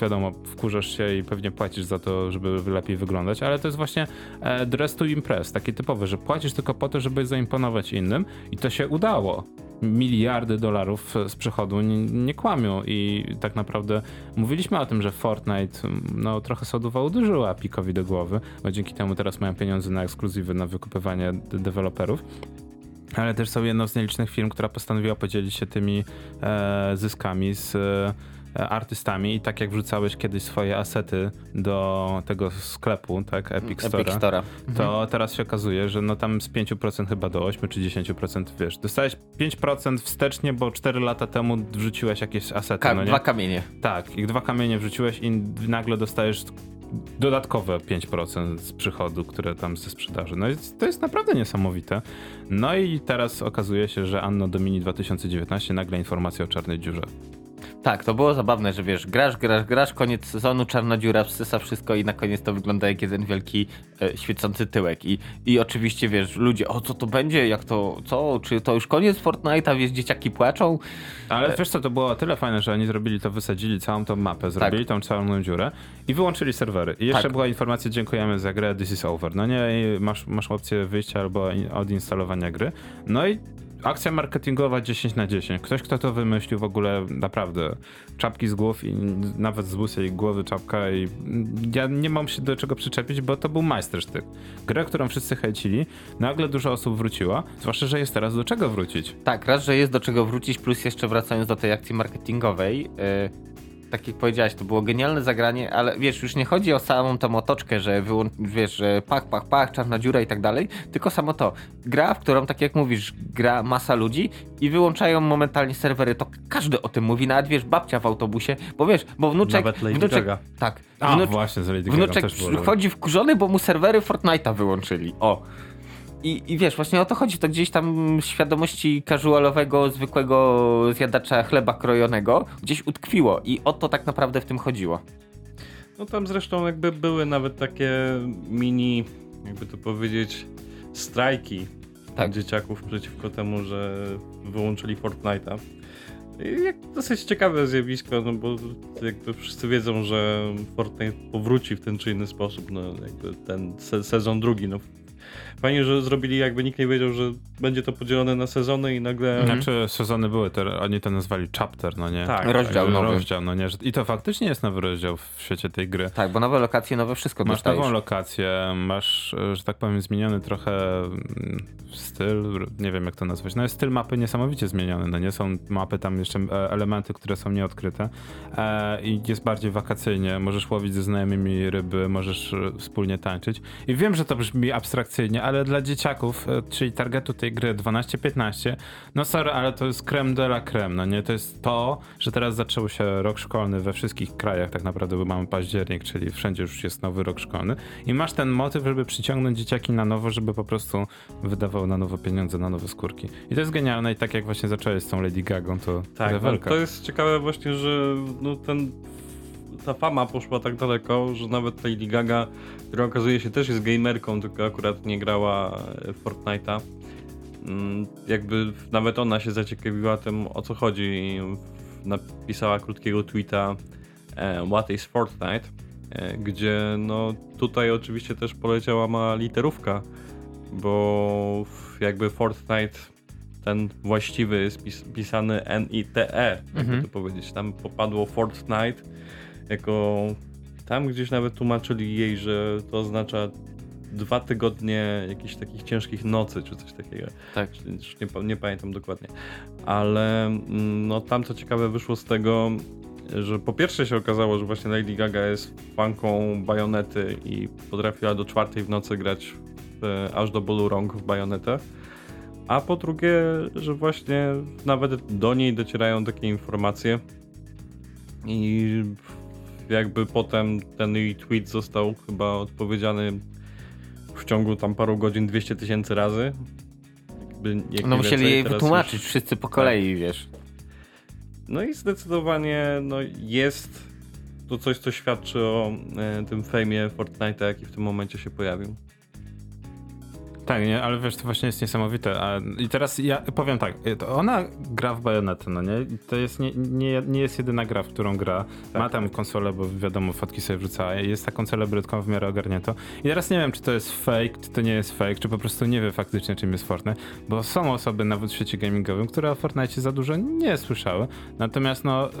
wiadomo, wkurzasz się i pewnie płacisz za to, żeby lepiej wyglądać, ale to jest właśnie e, dress to impress, taki typowy, że płacisz tylko po to, żeby zaimponować innym i to się udało. Miliardy dolarów z przychodu nie, nie kłamią i tak naprawdę mówiliśmy o tym, że Fortnite no, trochę soduwa uderzyła Epicowi do głowy, bo dzięki temu teraz mają pieniądze na ekskluzywy, na wykupywanie de- deweloperów. Ale też są jedną z nielicznych firm, która postanowiła podzielić się tymi e, zyskami z e, artystami i tak jak wrzucałeś kiedyś swoje asety do tego sklepu, tak, Epic Store, Epic Store'a. to teraz się okazuje, że no tam z 5% chyba do 8 czy 10% wiesz, dostałeś 5% wstecznie, bo 4 lata temu wrzuciłeś jakieś asety, Ka- no nie? dwa kamienie. Tak, i dwa kamienie wrzuciłeś i nagle dostajesz dodatkowe 5% z przychodu, które tam ze sprzedaży. No to jest naprawdę niesamowite. No i teraz okazuje się, że Anno Domini 2019 nagle informacja o czarnej dziurze. Tak, to było zabawne, że wiesz, grasz, grasz, grasz, koniec sezonu, czarna dziura wsysa wszystko i na koniec to wygląda jak jeden wielki e, świecący tyłek. I, I oczywiście wiesz, ludzie, o co to będzie, jak to, co, czy to już koniec Fortnite'a, wiesz, dzieciaki płaczą. Ale wiesz co, to było tyle fajne, że oni zrobili to, wysadzili całą tą mapę, zrobili tą całą dziurę i wyłączyli serwery. I jeszcze Tak. była informacja, dziękujemy za grę, this is over. No nie, masz, masz opcję wyjścia albo in- odinstalowania gry. No i akcja marketingowa 10 na 10. Ktoś, kto to wymyślił w ogóle naprawdę czapki z głów i nawet z łysej głowy czapka i ja nie mam się do czego przyczepić, bo to był majstersztyk. Grę, którą wszyscy chęcili, nagle dużo osób wróciła, zwłaszcza, że jest teraz do czego wrócić. Tak, raz, że jest do czego wrócić, plus jeszcze wracając do tej akcji marketingowej, yy, tak jak powiedziałeś, to było genialne zagranie, ale wiesz, już nie chodzi o samą tą otoczkę, że wyłą- wiesz, że pach, pach, pach, czarna dziura i tak dalej, tylko samo to. Gra, w którą, tak jak mówisz, gra masa ludzi i wyłączają momentalnie serwery, to każdy o tym mówi, nawet wiesz, babcia w autobusie, bo wiesz, bo wnuczek... Nawet Lady wnuczek Gaga. Tak. A, wnucz- właśnie, z Lady Gaga Wnuczek przychodzi wkurzony, bo mu serwery Fortnite'a wyłączyli. O. I, I wiesz, właśnie o to chodzi. To gdzieś tam świadomości casualowego, zwykłego zjadacza chleba krojonego gdzieś utkwiło. I o to tak naprawdę w tym chodziło. No tam zresztą jakby były nawet takie mini, jakby to powiedzieć, strajki Tak. dzieciaków przeciwko temu, że wyłączyli Fortnite'a. Jak dosyć ciekawe zjawisko, no bo jakby wszyscy wiedzą, że Fortnite powróci w ten czy inny sposób, no jakby ten se sezon drugi, no fajnie, że zrobili jakby nikt nie wiedział, że będzie to podzielone na sezony i nagle... Znaczy sezony były, te, oni to nazwali chapter, no nie? Tak. Rozdział Także nowy. Rozdział, no nie? Że- I to faktycznie jest nowy rozdział w świecie tej gry. Tak, bo nowe lokacje, nowe wszystko Masz dostajesz. nową lokację, masz, że tak powiem, zmieniony trochę mm, styl, nie wiem jak to nazwać. No jest styl mapy niesamowicie zmieniony, no nie? Są mapy tam jeszcze e, elementy, które są nieodkryte e, i jest bardziej wakacyjnie. Możesz łowić ze znajomymi ryby, możesz e, wspólnie tańczyć. I wiem, że to brzmi abstrakcyjnie, ale dla dzieciaków, e, czyli targetu tej gry 12-15, no sorry, ale to jest creme de la creme, no nie? To jest to, że teraz zaczął się rok szkolny we wszystkich krajach, tak naprawdę, bo mamy październik, czyli wszędzie już jest nowy rok szkolny i masz ten motyw, żeby przyciągnąć dzieciaki na nowo, żeby po prostu wydawały na nowo pieniądze, na nowe skórki. I to jest genialne i tak jak właśnie zacząłeś z tą Lady Gagą, to Tak, no, rewelka. to jest ciekawe właśnie, że no ten, ta fama poszła tak daleko, że nawet Lady Gaga, która okazuje się też jest gamerką, tylko akurat nie grała Fortnite'a, mm, jakby nawet ona się zaciekawiła tym o co chodzi i napisała krótkiego tweeta e, What is Fortnite? E, Gdzie no tutaj oczywiście też poleciała ma literówka, bo jakby Fortnite ten właściwy jest pis pisany N-I-T-E, jakby Mhm. to powiedzieć. Tam popadło Fortnite jako... Tam gdzieś nawet tłumaczyli jej, że to oznacza dwa tygodnie jakichś takich ciężkich nocy, czy coś takiego. Tak. Nie, nie pamiętam dokładnie. Ale mm, no tam co ciekawe wyszło z tego, że po pierwsze się okazało, że właśnie Lady Gaga jest fanką bajonety i potrafiła do czwartej w nocy grać w, aż do bólu rąk w bajonetę. A po drugie, że właśnie nawet do niej docierają takie informacje i jakby potem ten jej tweet został chyba odpowiedziany w ciągu tam paru godzin 200 tysięcy razy. Jakby, jak No musieli więcej, jej wytłumaczyć już- wszyscy po kolei, wiesz. No i zdecydowanie no, jest to coś, co świadczy o e, tym fejmie Fortnite'a, jaki w tym momencie się pojawił. Tak, nie, ale wiesz, to właśnie jest niesamowite. A, I teraz ja powiem tak, to ona gra w Bayonetę, no nie? I To jest nie, nie, nie jest jedyna gra, w którą gra. Ma tam konsolę, bo wiadomo, fotki sobie wrzucała. Jest taką celebrytką w miarę ogarnięto. I teraz nie wiem, czy to jest fake, czy to nie jest fake, czy po prostu nie wie faktycznie, czym jest Fortnite, bo są osoby nawet w świecie gamingowym, które o Fortnite za dużo nie słyszały. Natomiast no, y,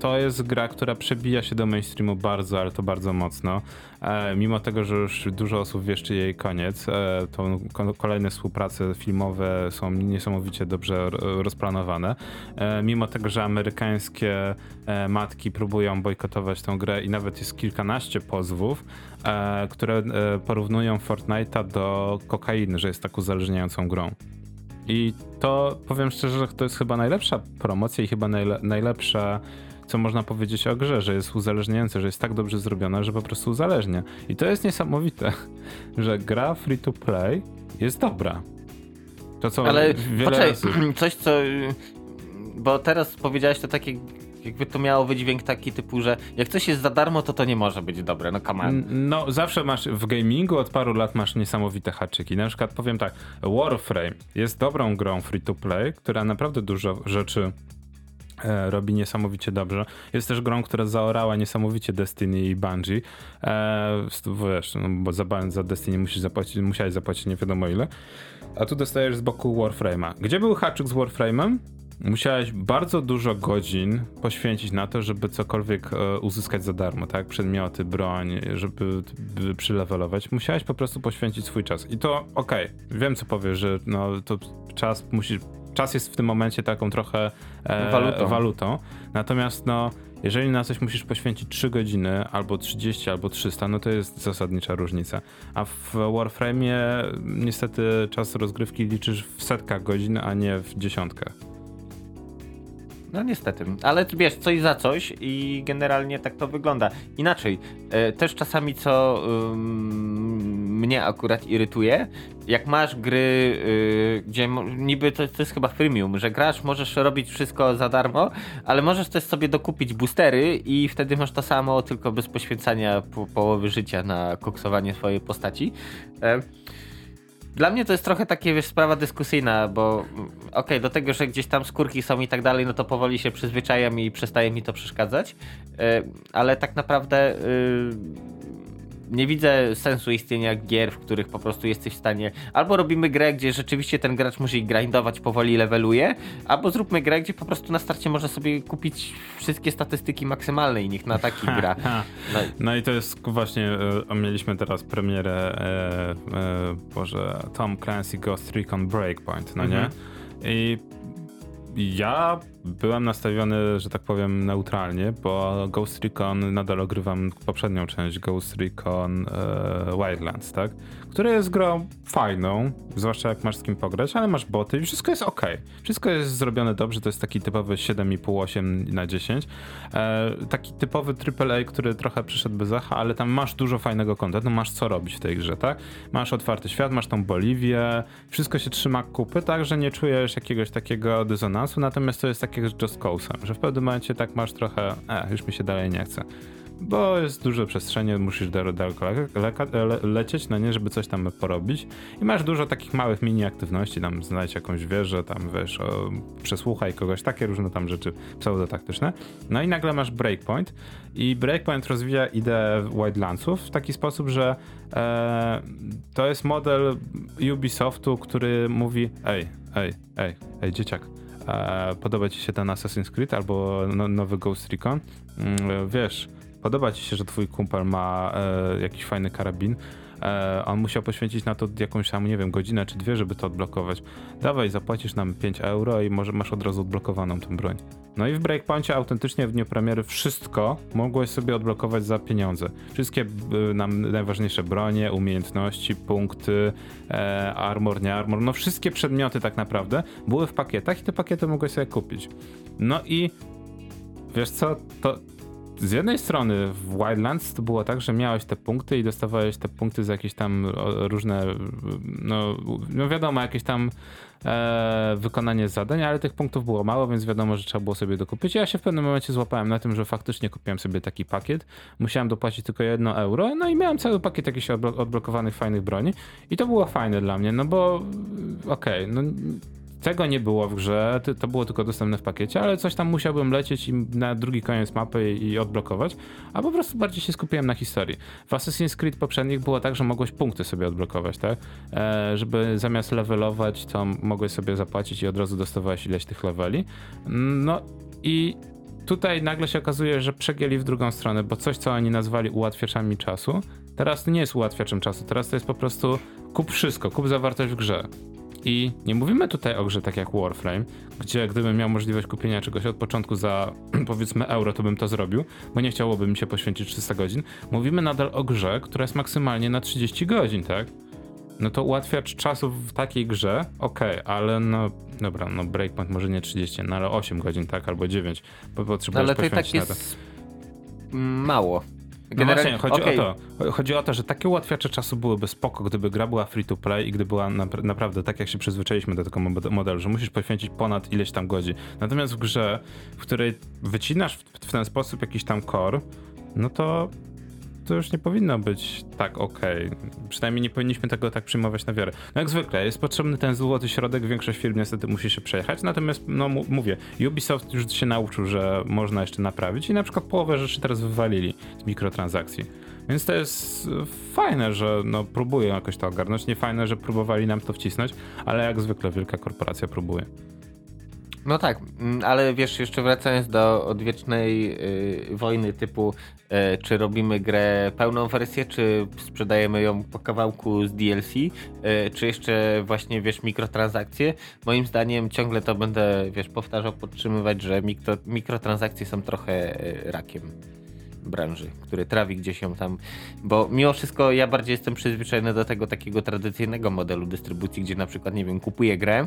to jest gra, która przebija się do mainstreamu bardzo, ale to bardzo mocno. E, mimo tego, że już dużo osób wieszczy jej koniec, e, to ko- kolejne współprace filmowe są niesamowicie dobrze rozplanowane. E, mimo tego, że amerykańskie matki próbują bojkotować tę grę i nawet jest kilkanaście pozwów, które porównują Fortnite'a do kokainy, że jest tak uzależniającą grą. I to powiem szczerze, że to jest chyba najlepsza promocja i chyba najle- najlepsza, co można powiedzieć o grze, że jest uzależniające, że jest tak dobrze zrobiona, że po prostu uzależnia. I to jest niesamowite, (laughs) że gra free to play jest dobra. To co Ale wiele poczekaj, razy. (clears throat) coś co... Bo teraz powiedziałeś to takie, jakby to miało wydźwięk taki typu, że jak coś jest za darmo, to to nie może być dobre, no come on. No, zawsze masz w gamingu od paru lat masz niesamowite haczyki. Na przykład powiem tak, Warframe jest dobrą grą free to play, która naprawdę dużo rzeczy robi niesamowicie dobrze. Jest też grą, która zaorała niesamowicie Destiny i Bungie. E, st- wiesz, no, bo za, za Destiny musisz zapłacić, musiałeś zapłacić nie wiadomo ile. A tu dostajesz z boku Warframe'a. Gdzie był haczyk z Warframe'em? Musiałeś bardzo dużo godzin poświęcić na to, żeby cokolwiek e, uzyskać za darmo, tak? Przedmioty, broń, żeby, by przylewelować. Musiałeś po prostu poświęcić swój czas. I to okej, wiem co powiesz, że no to czas musi. Czas jest w tym momencie taką trochę e, Walutą. walutą. Natomiast no, jeżeli na coś musisz poświęcić 3 godziny, albo 30, albo 300, no to jest zasadnicza różnica. A w Warframe'ie niestety czas rozgrywki liczysz w setkach godzin, a nie w dziesiątkach. No niestety, ale wiesz, coś za coś i generalnie tak to wygląda. Inaczej, e, też czasami co mnie akurat irytuje, jak masz gry, y, gdzie niby to, to jest chyba freemium, że grasz, możesz robić wszystko za darmo, ale możesz też sobie dokupić boostery i wtedy masz to samo, tylko bez poświęcania po, połowy życia na koksowanie swojej postaci. E, dla mnie to jest trochę takie wiesz, sprawa dyskusyjna, bo mm, okej, do tego, że gdzieś tam skórki są i tak dalej, no to powoli się przyzwyczajam i przestaje mi to przeszkadzać, e, ale tak naprawdę y, nie widzę sensu istnienia gier, w których po prostu jesteś w stanie. Albo robimy grę, gdzie rzeczywiście ten gracz musi grindować, powoli leveluje, albo zróbmy grę, gdzie po prostu na starcie można sobie kupić wszystkie statystyki maksymalne i niech na taki gra. (laughs) No, No i to jest właśnie, e, mieliśmy teraz premierę, e, e, Boże, Tom Clancy Ghost Recon Breakpoint, no nie? Mhm. I ja byłem nastawiony, że tak powiem, neutralnie, bo Ghost Recon nadal ogrywam poprzednią część Ghost Recon e, Wildlands, tak? Która jest grą fajną, zwłaszcza jak masz z kim pograć, ale masz boty i wszystko jest ok. Wszystko jest zrobione dobrze, to jest taki typowy 7,5-8 na 10. E, taki typowy AAA, który trochę przyszedł bez echa, ale tam masz dużo fajnego kontentu, masz co robić w tej grze, tak? Masz otwarty świat, masz tą Boliwię, wszystko się trzyma kupy, tak, że nie czujesz jakiegoś takiego dysonansu, natomiast to jest takie jak z Just Cause'em, że w pewnym momencie tak masz trochę, e, już mi się dalej nie chce. Bo jest duże przestrzenie, musisz dal- daleko le- le- lecieć, no nie, żeby coś tam porobić. I masz dużo takich małych mini aktywności, tam znajdź jakąś wieżę, tam wiesz, o, przesłuchaj kogoś, takie różne tam rzeczy pseudotaktyczne. No i nagle masz Breakpoint i Breakpoint rozwija ideę Wildlandsów w taki sposób, że e, to jest model Ubisoftu, który mówi ej, ej, ej, ej, dzieciak, podoba ci się ten Assassin's Creed albo no, nowy Ghost Recon? Mm, wiesz, podoba ci się, że twój kumpel ma e, jakiś fajny karabin, on musiał poświęcić na to jakąś tam, nie wiem, godzinę czy dwie, żeby to odblokować. Dawaj, zapłacisz nam 5 euro i może masz od razu odblokowaną tę broń. No i w Breakpoincie autentycznie w dniu premiery wszystko mogłeś sobie odblokować za pieniądze. Wszystkie y, nam najważniejsze bronie, umiejętności, punkty, e, armor, nie armor, no wszystkie przedmioty tak naprawdę były w pakietach i te pakiety mogłeś sobie kupić. No i wiesz co, to z jednej strony w Wildlands to było tak, że miałeś te punkty i dostawałeś te punkty za jakieś tam o, różne, no, no wiadomo, jakieś tam e, wykonanie zadań, ale tych punktów było mało, więc wiadomo, że trzeba było sobie dokupić. Ja się w pewnym momencie złapałem na tym, że faktycznie kupiłem sobie taki pakiet. Musiałem dopłacić tylko jedno euro, no i miałem cały pakiet jakichś odblo- odblokowanych fajnych broni i to było fajne dla mnie, no bo okej, no tego nie było w grze, to było tylko dostępne w pakiecie, ale coś tam musiałbym lecieć na drugi koniec mapy i odblokować, a po prostu bardziej się skupiłem na historii. W Assassin's Creed poprzednich było tak, że mogłeś punkty sobie odblokować, tak? E, żeby zamiast levelować, to mogłeś sobie zapłacić i od razu dostawałeś ileś tych leveli. No i tutaj nagle się okazuje, że przegięli w drugą stronę, bo coś, co oni nazwali ułatwiaczami czasu, teraz nie jest ułatwiaczem czasu, teraz to jest po prostu kup wszystko, kup zawartość w grze. I nie mówimy tutaj o grze tak jak Warframe, gdzie gdybym miał możliwość kupienia czegoś od początku za (clears throat) powiedzmy euro, to bym to zrobił, bo nie chciałoby mi się poświęcić 300 godzin. Mówimy nadal o grze, która jest maksymalnie na 30 godzin, tak? No to ułatwiacz czasu w takiej grze, okej, ale no dobra, no breakpoint może nie 30, no ale 8 godzin, tak, albo 9, bo no potrzebujesz ale to tak poświęcić na to. jest mało. No właśnie, Generalnie- chodzi okej, o to. Chodzi o to, że takie ułatwiacze czasu byłyby spoko, gdyby gra była free to play i gdy była napra- naprawdę tak, jak się przyzwyczailiśmy do tego mod- modelu, że musisz poświęcić ponad ileś tam godzin. Natomiast w grze, w której wycinasz w, w ten sposób jakiś tam core, no to to już nie powinno być tak okej. Przynajmniej nie powinniśmy tego tak przyjmować na wiarę. No jak zwykle, jest potrzebny ten złoty środek, większość firm niestety musi się przejechać, natomiast, no mówię, Ubisoft już się nauczył, że można jeszcze naprawić i na przykład połowę rzeczy teraz wywalili z mikrotransakcji. Więc to jest e, fajne, że no, próbują jakoś to ogarnąć. Nie fajne, że próbowali nam to wcisnąć, ale jak zwykle wielka korporacja próbuje. No tak, mm, ale wiesz, jeszcze wracając do odwiecznej y, wojny typu y, czy robimy grę pełną wersję, czy sprzedajemy ją po kawałku z DLC, y, czy jeszcze właśnie, wiesz, mikrotransakcje. Moim zdaniem ciągle to będę, wiesz, powtarzał, podtrzymywać, że mikro, mikrotransakcje są trochę y, rakiem branży, który trawi gdzieś ją tam, bo mimo wszystko ja bardziej jestem przyzwyczajony do tego takiego tradycyjnego modelu dystrybucji, gdzie na przykład, nie wiem, kupuję grę,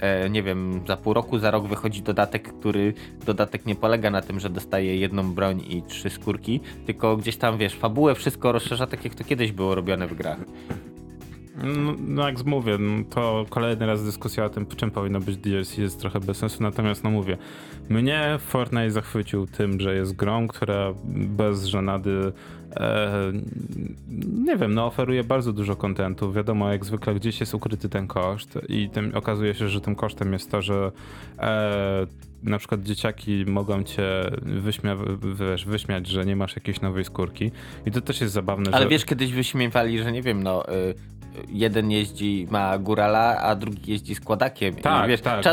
e, nie wiem, za pół roku, za rok wychodzi dodatek, który dodatek nie polega na tym, że dostaje jedną broń i trzy skórki, tylko gdzieś tam, wiesz, fabułę, wszystko rozszerza tak, jak to kiedyś było robione w grach. No, no jak mówię, no, to kolejny raz dyskusja o tym, czym powinno być DLC jest trochę bez sensu, natomiast no mówię, mnie Fortnite zachwycił tym, że jest grą, która bez żenady e, nie wiem, no oferuje bardzo dużo kontentu. Wiadomo, jak zwykle gdzieś jest ukryty ten koszt i tym, okazuje się, że tym kosztem jest to, że e, na przykład dzieciaki mogą cię wyśmia wiesz, wyśmiać, że nie masz jakiejś nowej skórki. I to też jest zabawne, Ale że... wiesz, kiedyś wyśmiewali, że nie wiem, no... Jeden jeździ, ma górala, a drugi jeździ składakiem. Tak, I wiesz, tak.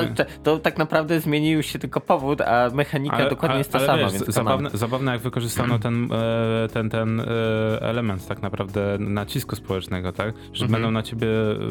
to tak naprawdę zmienił się tylko powód, a mechanika dokładnie jest ta ale sama. Wiesz, więc zabawne, zabawne, jak wykorzystano ten, e, ten, ten e, element tak naprawdę nacisku społecznego, tak? Że Mhm. będą na ciebie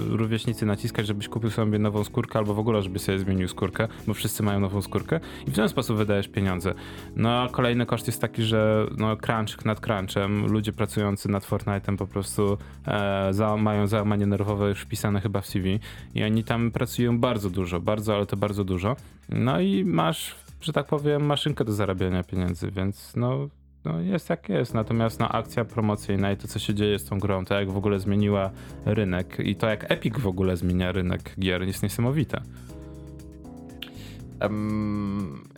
rówieśnicy naciskać, żebyś kupił sobie nową skórkę, albo w ogóle, żebyś sobie zmienił skórkę, bo wszyscy mają nową skórkę i w ten sposób wydajesz pieniądze. No a kolejny koszt jest taki, że no, crunch nad crunchem, ludzie pracujący nad Fortnite'em po prostu e, za, mają załamanie nerwowe już wpisane chyba w CV i oni tam pracują bardzo dużo, bardzo, ale to bardzo dużo. No i masz, że tak powiem, maszynkę do zarabiania pieniędzy, więc no, no jest jak jest. Natomiast no, akcja promocyjna i to, co się dzieje z tą grą, to jak w ogóle zmieniła rynek i to jak Epic w ogóle zmienia rynek gier jest niesamowite. Um,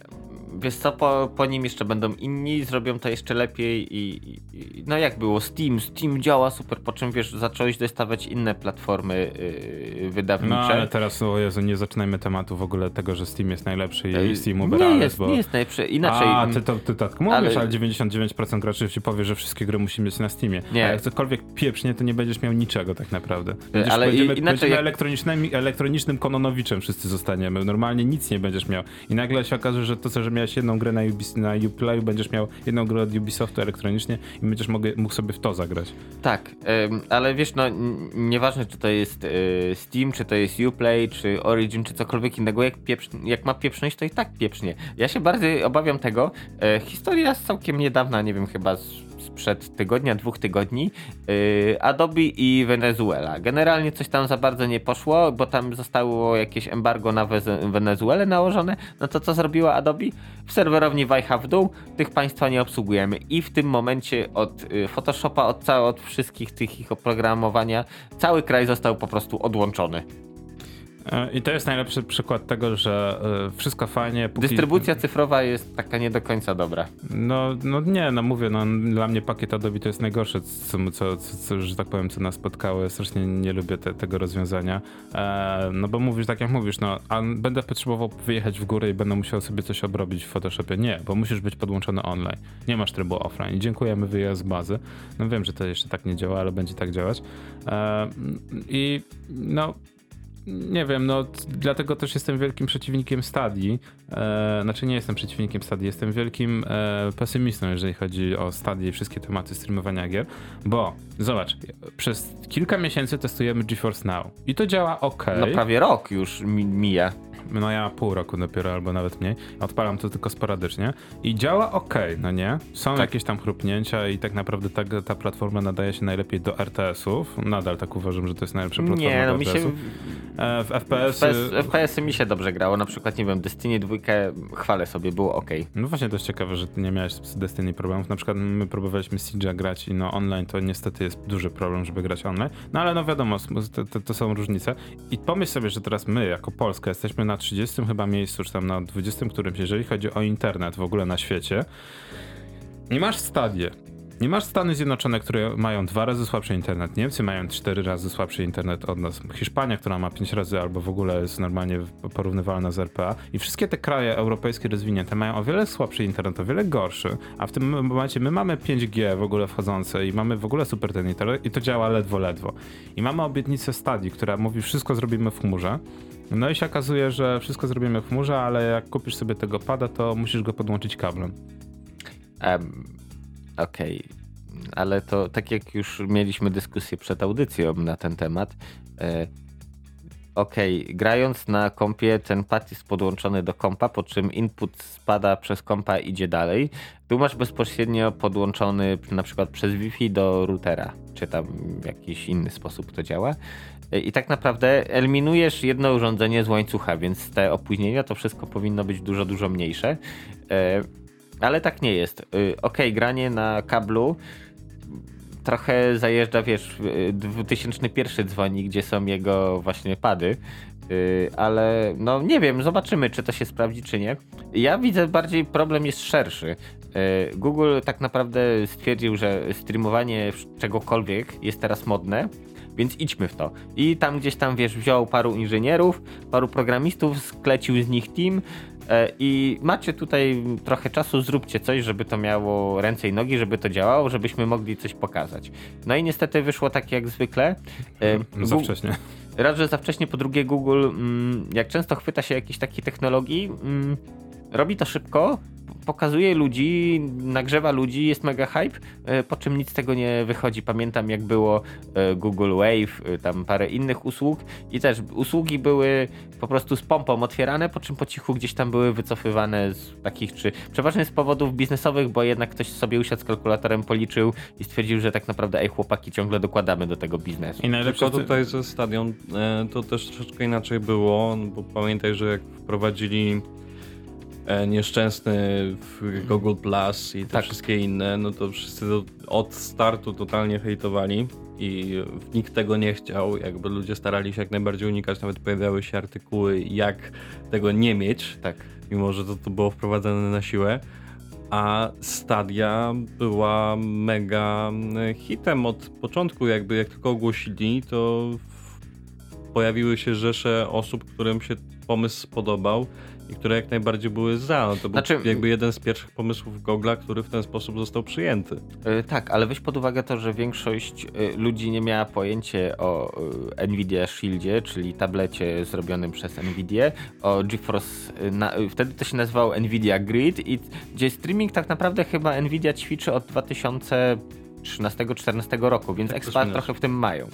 wiesz co, po, po nim jeszcze będą inni, zrobią to jeszcze lepiej i, i no jak było, Steam, Steam działa super, po czym wiesz, zacząłeś dostawać inne platformy yy, wydawnicze. No ale teraz, o Jezu, nie zaczynajmy tematu w ogóle tego, że Steam jest najlepszy i Ej, Steam nie uberales, jest, bo... nie jest najlepszy, inaczej. A, ty, to, ty tak mówisz, ale- ale... 99% graczy ci powie, że wszystkie gry musi mieć na Steamie. Nie. A jak cokolwiek pieprznie, to nie będziesz miał niczego tak naprawdę. Będziesz, ale będziemy, inaczej będziemy jak- elektronicznym, elektronicznym kononowiczem wszyscy zostaniemy. Normalnie nic nie będziesz miał. I nagle się okaże, że to, co, że miałeś jedną grę na, Ubis, na Uplayu, będziesz miał jedną grę od Ubisoftu elektronicznie i będziesz mógł, mógł sobie w to zagrać. Tak, em, ale wiesz, no nieważne czy to jest e, Steam, czy to jest Uplay, czy Origin, czy cokolwiek innego, jak, pieprz, jak ma pieprzność, to i tak pieprznie. Ja się bardziej obawiam tego, e, historia z całkiem niedawna, nie wiem, chyba z, sprzed tygodnia, dwóch tygodni, e, Adobe i Wenezuela. Generalnie coś tam za bardzo nie poszło, bo tam zostało jakieś embargo na Wenezuelę nałożone, no to co zrobiła Adobe? W serwerowni wajcha w dół, tych państwa nie obsługujemy i w tym momencie od y, Photoshopa, od, od wszystkich tych ich oprogramowania, cały kraj został po prostu odłączony. E, I to jest najlepszy przykład tego, że e, wszystko fajnie. Póki... Dystrybucja cyfrowa jest taka nie do końca dobra. No, no nie, no mówię, no dla mnie pakiet Adobe to jest najgorsze, co, co, co, co że tak powiem, co nas spotkało. Ja strasznie nie lubię te, tego rozwiązania. E, no bo mówisz, tak jak mówisz, no, a będę potrzebował wyjechać w górę i będę musiał sobie coś obrobić w Photoshopie. Nie, bo musisz być podłączony online. Nie masz trybu offline. Dziękujemy, wyjazd z bazy. No wiem, że to jeszcze tak nie działa, ale będzie tak działać. E, I no, nie wiem, no dlatego też jestem wielkim przeciwnikiem Stadii. E, znaczy nie jestem przeciwnikiem Stadii, jestem wielkim e, pesymistą, jeżeli chodzi o Stadię i wszystkie tematy streamowania gier, bo zobacz, przez kilka miesięcy testujemy GeForce Now i to działa ok. No prawie rok już mi, mija. No ja pół roku dopiero, albo nawet mniej. Odpalam to tylko sporadycznie i działa ok, no nie? Są Tak. jakieś tam chrupnięcia i tak naprawdę ta, ta platforma nadaje się najlepiej do RTS-ów. Nadal tak uważam, że to jest najlepsza platforma Nie, do no mi się... E, w FPS... FPS, FPS-y mi się dobrze grało, na przykład, nie wiem, Destiny 2 chwalę sobie, było ok. No właśnie, to jest ciekawe, że ty nie miałeś z Destiny problemów. Na przykład my próbowaliśmy Siege'a grać i no online to niestety jest duży problem, żeby grać online. No ale no wiadomo, to, to, to są różnice. I pomyśl sobie, że teraz my jako Polska jesteśmy na 30 chyba miejscu, czy tam na 20 którymś, jeżeli chodzi o internet w ogóle na świecie. Nie masz stadię. Nie masz Stany Zjednoczone, które mają dwa razy słabszy internet. Niemcy mają cztery razy słabszy internet od nas. Hiszpania, która ma pięć razy albo w ogóle jest normalnie porównywalna z RPA. I wszystkie te kraje europejskie rozwinięte mają o wiele słabszy internet, o wiele gorszy. A w tym momencie my mamy 5G w ogóle wchodzące i mamy w ogóle super ten internet i to działa ledwo, ledwo. I mamy obietnicę Stadii, która mówi wszystko zrobimy w chmurze. No i się okazuje, że wszystko zrobimy w chmurze, ale jak kupisz sobie tego pada, to musisz go podłączyć kablem. Em, Okej, ale to tak jak już mieliśmy dyskusję przed audycją na ten temat. E, Okej, grając na kompie, ten pad jest podłączony do kompa, po czym input spada przez kompa i idzie dalej. Tu masz bezpośrednio podłączony na przykład przez Wi-Fi do routera, czy tam w jakiś inny sposób to działa. E, I tak naprawdę eliminujesz jedno urządzenie z łańcucha, więc te opóźnienia to wszystko powinno być dużo, dużo mniejsze. E, ale tak nie jest. Y, Okej, granie na kablu trochę zajeżdża, wiesz, w- 2001 dzwoni, gdzie są jego właśnie pady. Ale no nie wiem, zobaczymy, czy to się sprawdzi, czy nie. Ja widzę bardziej problem jest szerszy. Google tak naprawdę stwierdził, że streamowanie czegokolwiek jest teraz modne, więc idźmy w to. I tam gdzieś tam, wiesz, wziął paru inżynierów, paru programistów, sklecił z nich team e, i macie tutaj trochę czasu, zróbcie coś, żeby to miało ręce i nogi, żeby to działało, żebyśmy mogli coś pokazać. No i niestety wyszło tak jak zwykle. E, No za wcześnie. Raz, że za wcześnie, po drugie Google, mm, jak często chwyta się jakiejś takiej technologii, mm, robi to szybko, pokazuje ludzi, nagrzewa ludzi, jest mega hype, e, po czym nic z tego nie wychodzi. Pamiętam jak było e, Google Wave, e, tam parę innych usług i też usługi były po prostu z pompą otwierane, po czym po cichu gdzieś tam były wycofywane z takich, czy przeważnie z powodów biznesowych, bo jednak ktoś sobie usiadł z kalkulatorem, policzył i stwierdził, że tak naprawdę ej chłopaki, ciągle dokładamy do tego biznesu. I najlepsze Tylko ty- tutaj ze stadion to też troszeczkę inaczej było, bo pamiętaj, że jak wprowadzili nieszczęsny w Google Plus i te Tak. wszystkie inne, no to wszyscy do, od startu totalnie hejtowali i nikt tego nie chciał, jakby ludzie starali się jak najbardziej unikać, nawet pojawiały się artykuły jak tego nie mieć, Tak. mimo że to, to było wprowadzane na siłę. A Stadia była mega mm, hitem od początku, jakby jak tylko ogłosili, to pojawiły się rzesze osób, którym się pomysł spodobał i które jak najbardziej były za. No to był Znaczy- jakby jeden z pierwszych pomysłów Google'a, który w ten sposób został przyjęty. E, Tak, ale weź pod uwagę to, że większość e, ludzi nie miała pojęcia o e, Nvidia Shieldzie, czyli tablecie zrobionym przez Nvidia, o GeForce, na, wtedy to się nazywało Nvidia Grid i gdzie streaming tak naprawdę chyba Nvidia ćwiczy od 2013-2014 roku, więc Tak, wspominasz. trochę w tym mają.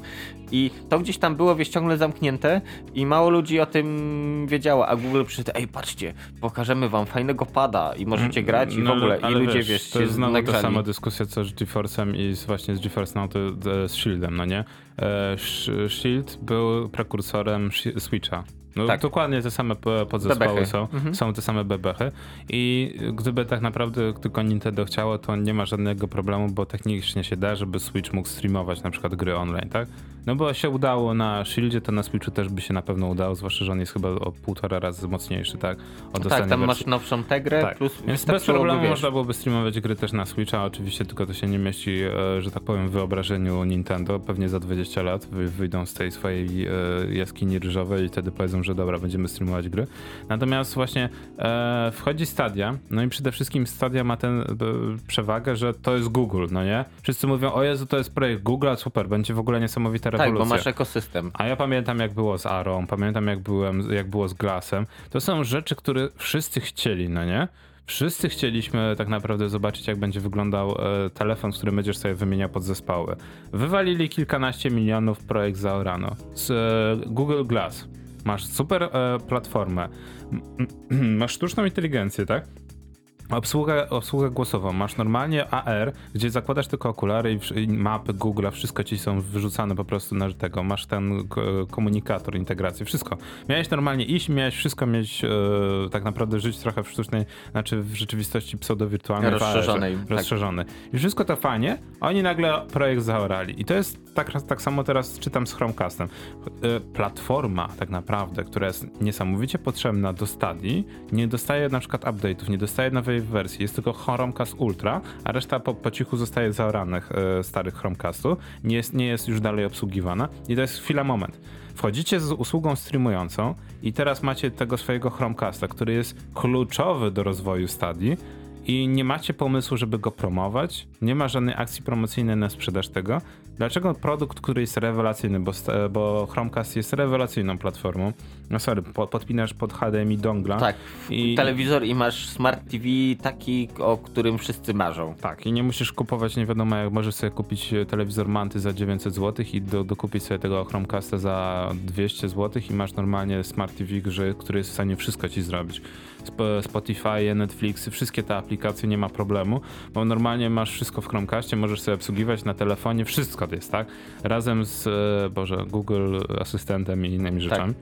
I to gdzieś tam było, wiesz, ciągle zamknięte i mało ludzi o tym wiedziało, a Google przyszedł, ej patrzcie, pokażemy wam fajnego pada i możecie grać i w No, ogóle. I ludzie, wiesz, wiesz, to jest znowu ta sama dyskusja co z GeForce'em i z, właśnie z GeForce Now to, to, z Shieldem, no nie? E, Sh- Shield był prekursorem Switcha. No, Tak. Dokładnie te same po- podzespoły Bebechy. są, Mhm. są te same bebechy i gdyby tak naprawdę tylko Nintendo chciało, to nie ma żadnego problemu, bo technicznie się da, żeby Switch mógł streamować na przykład gry online, tak? No bo się udało na Shieldzie, to na Switchu też by się na pewno udało, zwłaszcza, że on jest chyba o półtora razy mocniejszy, tak? Od Tak, ostatniej tam wersji. masz nowszą tegrę, Tak. plus Więc bez problemu wiesz, można byłoby streamować gry też na Switcha, oczywiście tylko to się nie mieści, e, że tak powiem, w wyobrażeniu Nintendo. Pewnie za 20 lat wy, wyjdą z tej swojej e, jaskini ryżowej i wtedy powiedzą, że dobra, będziemy streamować gry. Natomiast właśnie e, wchodzi Stadia, no i przede wszystkim Stadia ma tę przewagę, że to jest Google, no nie? Wszyscy mówią, o Jezu, to jest projekt Google, super, będzie w ogóle Tak, bo masz ekosystem. A ja pamiętam jak było z Arą, pamiętam jak, byłem, jak było z Glassem. To są rzeczy, które wszyscy chcieli, no nie? Wszyscy chcieliśmy tak naprawdę zobaczyć, jak będzie wyglądał e, telefon, z którym będziesz sobie wymieniał podzespoły. Wywalili kilkanaście milionów projekt zaorano. Z e, Google Glass. Masz super e, platformę. (clears throat) Masz sztuczną inteligencję, tak? Obsługę, obsługę głosową. Masz normalnie AR, gdzie zakładasz tylko okulary i, i mapy Google'a, wszystko ci są wyrzucane po prostu na tego. Masz ten komunikator, integrację, wszystko. Miałeś normalnie iść, miałeś wszystko mieć, e, tak naprawdę żyć trochę w sztucznej, znaczy w rzeczywistości pseudo-wirtualnej. w AR-ze, Rozszerzonej, tak. Rozszerzonej. I wszystko to fajnie, oni nagle projekt zaorali. I to jest tak, tak samo teraz czytam z Chromecastem. E, Platforma tak naprawdę, która jest niesamowicie potrzebna do Stadii, nie dostaje na przykład update'ów, nie dostaje nowej wersji. Jest tylko Chromecast Ultra, a reszta po, po cichu zostaje zaoranych e, starych Chromecastów. Nie jest, nie jest już dalej obsługiwana. I to jest chwila, moment. Wchodzicie z usługą streamującą i teraz macie tego swojego Chromecasta, który jest kluczowy do rozwoju Stadii i nie macie pomysłu, żeby go promować, nie ma żadnej akcji promocyjnej na sprzedaż tego. Dlaczego produkt, który jest rewelacyjny, bo, bo Chromecast jest rewelacyjną platformą, no sorry, po, podpinasz pod HDMI dongla. Tak, I- telewizor i masz smart TV taki, o którym wszyscy marzą. Tak, i nie musisz kupować, nie wiadomo jak, możesz sobie kupić e, telewizor Manty za 900 zł i do, dokupić sobie tego Chromecasta za 200 zł i masz normalnie Smart TV, który jest w stanie wszystko ci zrobić. Sp- Spotify, Netflix, wszystkie te aplikacje nie ma problemu, bo normalnie masz wszystko w Chromecastie, możesz sobie obsługiwać na telefonie, wszystko to jest, tak? Razem z, e, Boże, Google Asystentem i innymi rzeczami.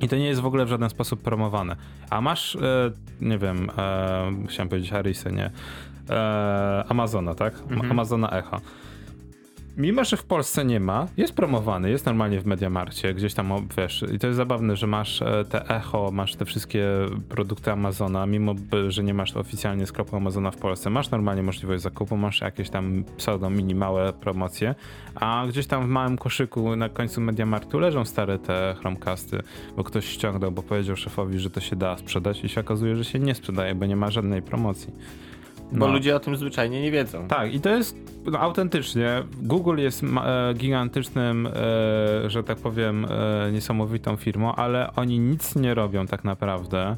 I to nie jest w ogóle w żaden sposób promowane. A masz, e, nie wiem, e, chciałem powiedzieć Harrisy, nie? E, Amazona, tak? Mhm. Amazona Echo. Mimo że w Polsce nie ma, jest promowany, jest normalnie w Mediamarkcie, gdzieś tam, wiesz, i to jest zabawne, że masz e, te Echo, masz te wszystkie produkty Amazona, mimo że nie masz oficjalnie sklepu Amazona w Polsce, masz normalnie możliwość zakupu, masz jakieś tam pseudo mini małe promocje, a gdzieś tam w małym koszyku na końcu Mediamarktu leżą stare te Chromecasty, bo ktoś ściągnął, bo powiedział szefowi, że to się da sprzedać i się okazuje, że się nie sprzedaje, bo nie ma żadnej promocji. Bo No. ludzie o tym zwyczajnie nie wiedzą. Tak, i to jest no, autentycznie. Google jest e, gigantycznym, e, że tak powiem, e, niesamowitą firmą, ale oni nic nie robią tak naprawdę,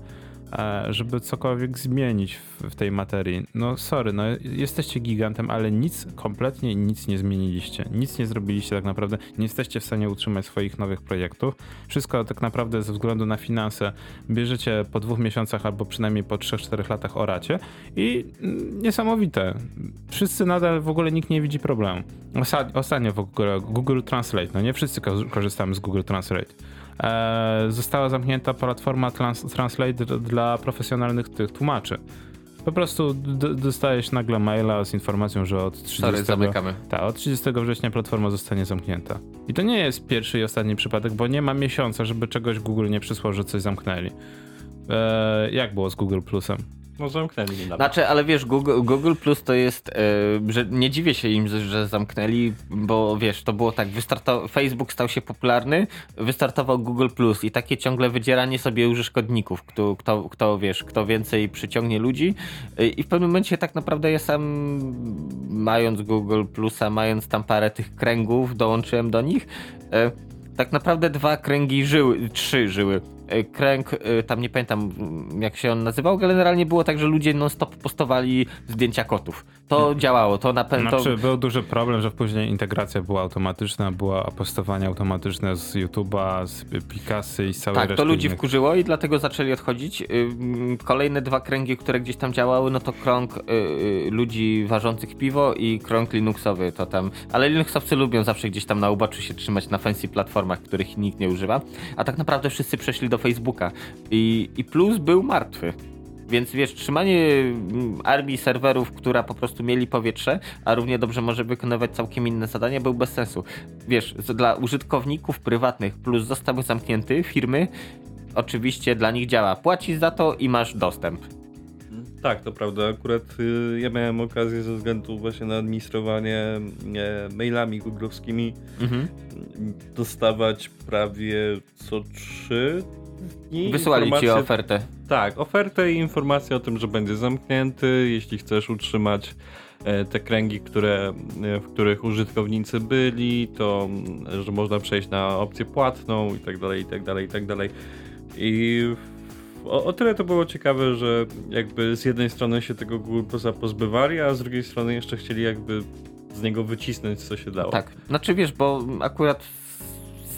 żeby cokolwiek zmienić w, tej materii. No sorry, no jesteście gigantem, ale nic, kompletnie nic nie zmieniliście. Nic nie zrobiliście tak naprawdę. Nie jesteście w stanie utrzymać swoich nowych projektów. Wszystko tak naprawdę ze względu na finanse bierzecie po dwóch miesiącach albo przynajmniej po 3-4 latach oracie i mm, niesamowite. Wszyscy nadal w ogóle nikt nie widzi problemu. Ostatnio w ogóle Google Translate, no nie wszyscy ko- korzystamy z Google Translate. E, została zamknięta platforma trans- Translate dla profesjonalnych tych tłumaczy. Po prostu dostajesz nagle maila z informacją, że od 30, Sorry, zamykamy. tak, od 30 września platforma zostanie zamknięta. I to nie jest pierwszy i ostatni przypadek, bo nie ma miesiąca, żeby czegoś Google nie przysłał, że coś zamknęli. E, jak było z Google Plusem? No zamknęli. Znaczy, ale wiesz, Google, Google Plus to jest, e, że nie dziwię się im, że, zamknęli, bo wiesz, to było tak, Facebook stał się popularny, wystartował Google Plus i takie ciągle wydzieranie sobie użytkowników, kto, kto, kto wiesz, kto więcej przyciągnie ludzi E, i w pewnym momencie tak naprawdę ja sam mając Google Plusa, mając tam parę tych kręgów, dołączyłem do nich, e, tak naprawdę dwa kręgi żyły, trzy żyły. E, Kręg, e, tam nie pamiętam mm, jak się on nazywał, generalnie było tak, że ludzie non-stop postowali zdjęcia kotów. To działało, to na pewno... Znaczy, był duży problem, że później integracja była automatyczna, była postowanie automatyczne z YouTube'a, z Picasy i z całej Tak, to ludzi innych. wkurzyło i dlatego zaczęli odchodzić. Ym, Kolejne dwa kręgi, które gdzieś tam działały, no to krąg y, y, ludzi ważących piwo i krąg Linuxowy, to tam. Ale Linuxowcy lubią zawsze gdzieś tam na uboczu się trzymać na fancy platformach, których nikt nie używa. A tak naprawdę wszyscy przeszli do Facebooka. I, i plus był martwy. Więc wiesz, trzymanie mm, armii serwerów, która po prostu mieli powietrze, a równie dobrze może wykonywać całkiem inne zadania, był bez sensu. Wiesz, dla użytkowników prywatnych plus został zamknięty, firmy, oczywiście dla nich działa. Płacisz za to i masz dostęp. Tak, to prawda. Akurat y, ja miałem okazję ze względu właśnie na administrowanie e, mailami googlowskimi Mhm. dostawać prawie co trzy dni. Wysłali ci ofertę. Tak, ofertę i informację o tym, że będzie zamknięty, jeśli chcesz utrzymać e, te kręgi, które, e, w których użytkownicy byli, to mm, że można przejść na opcję płatną i tak dalej, i tak dalej, i tak dalej. I o, o tyle to było ciekawe, że jakby z jednej strony się tego Google Plusa pozbywali, a z drugiej strony jeszcze chcieli jakby z niego wycisnąć co się dało. Tak. Znaczy wiesz, bo akurat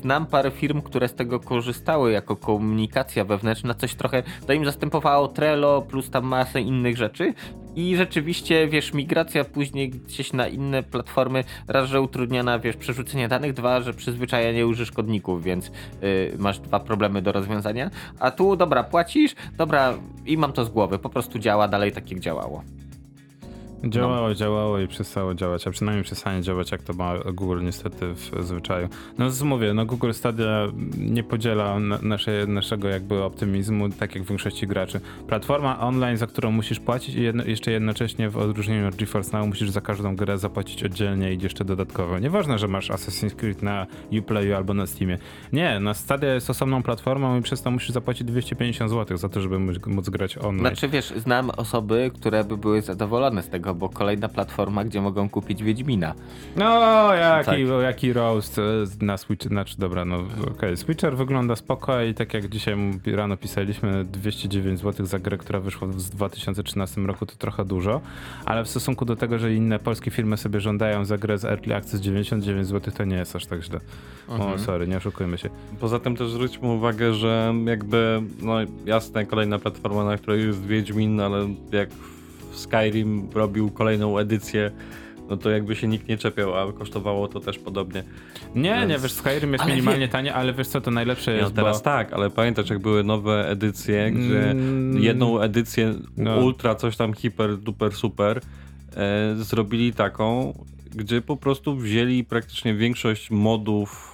znam parę firm, które z tego korzystały jako komunikacja wewnętrzna, coś trochę, to im zastępowało Trello plus tam masę innych rzeczy i rzeczywiście, wiesz, migracja później gdzieś na inne platformy, raz, że utrudniona, wiesz, przerzucenie danych, dwa, że przyzwyczajenie użytkowników, więc y, masz dwa problemy do rozwiązania, a tu, dobra, płacisz, dobra, i mam to z głowy, po prostu działa dalej tak, jak działało. Działało, działało i przestało działać, a przynajmniej przestanie działać, jak to ma Google niestety w zwyczaju. No mówię, no Google Stadia nie podziela na- nasze, naszego jakby optymizmu, tak jak większości graczy. Platforma online, za którą musisz płacić i jedno, jeszcze jednocześnie w odróżnieniu od GeForce Now musisz za każdą grę zapłacić oddzielnie i jeszcze dodatkowo. Nieważne, że masz Assassin's Creed na Uplayu albo na Steamie. Nie, na Stadia jest osobną platformą i przez to musisz zapłacić 250 zł za to, żeby móc, móc grać online. Znaczy wiesz, znam osoby, które by były zadowolone z tego, bo kolejna platforma, gdzie mogą kupić Wiedźmina. No, jaki, Tak. jaki roast e, na Switch, znaczy dobra, no okej, Switcher wygląda spoko i tak jak dzisiaj rano pisaliśmy, 209 zł za grę, która wyszła w 2013 roku, to trochę dużo, ale w stosunku do tego, że inne polskie firmy sobie żądają za grę z Early Access 99 zł, to nie jest aż tak źle. O, sorry, nie oszukujmy się. Poza tym też zwróćmy uwagę, że jakby, no jasne, kolejna platforma, na której jest Wiedźmin, ale jak w Skyrim robił kolejną edycję, no to jakby się nikt nie czepiał, a kosztowało to też podobnie. Nie, Więc- nie, wiesz, Skyrim jest Ale minimalnie tanie, ale wiesz co, to najlepsze No jest, teraz bo... tak, ale pamiętasz jak były nowe edycje, gdzie Mm. jedną edycję No. ultra coś tam hiper, duper, super e, zrobili taką, gdzie po prostu wzięli praktycznie większość modów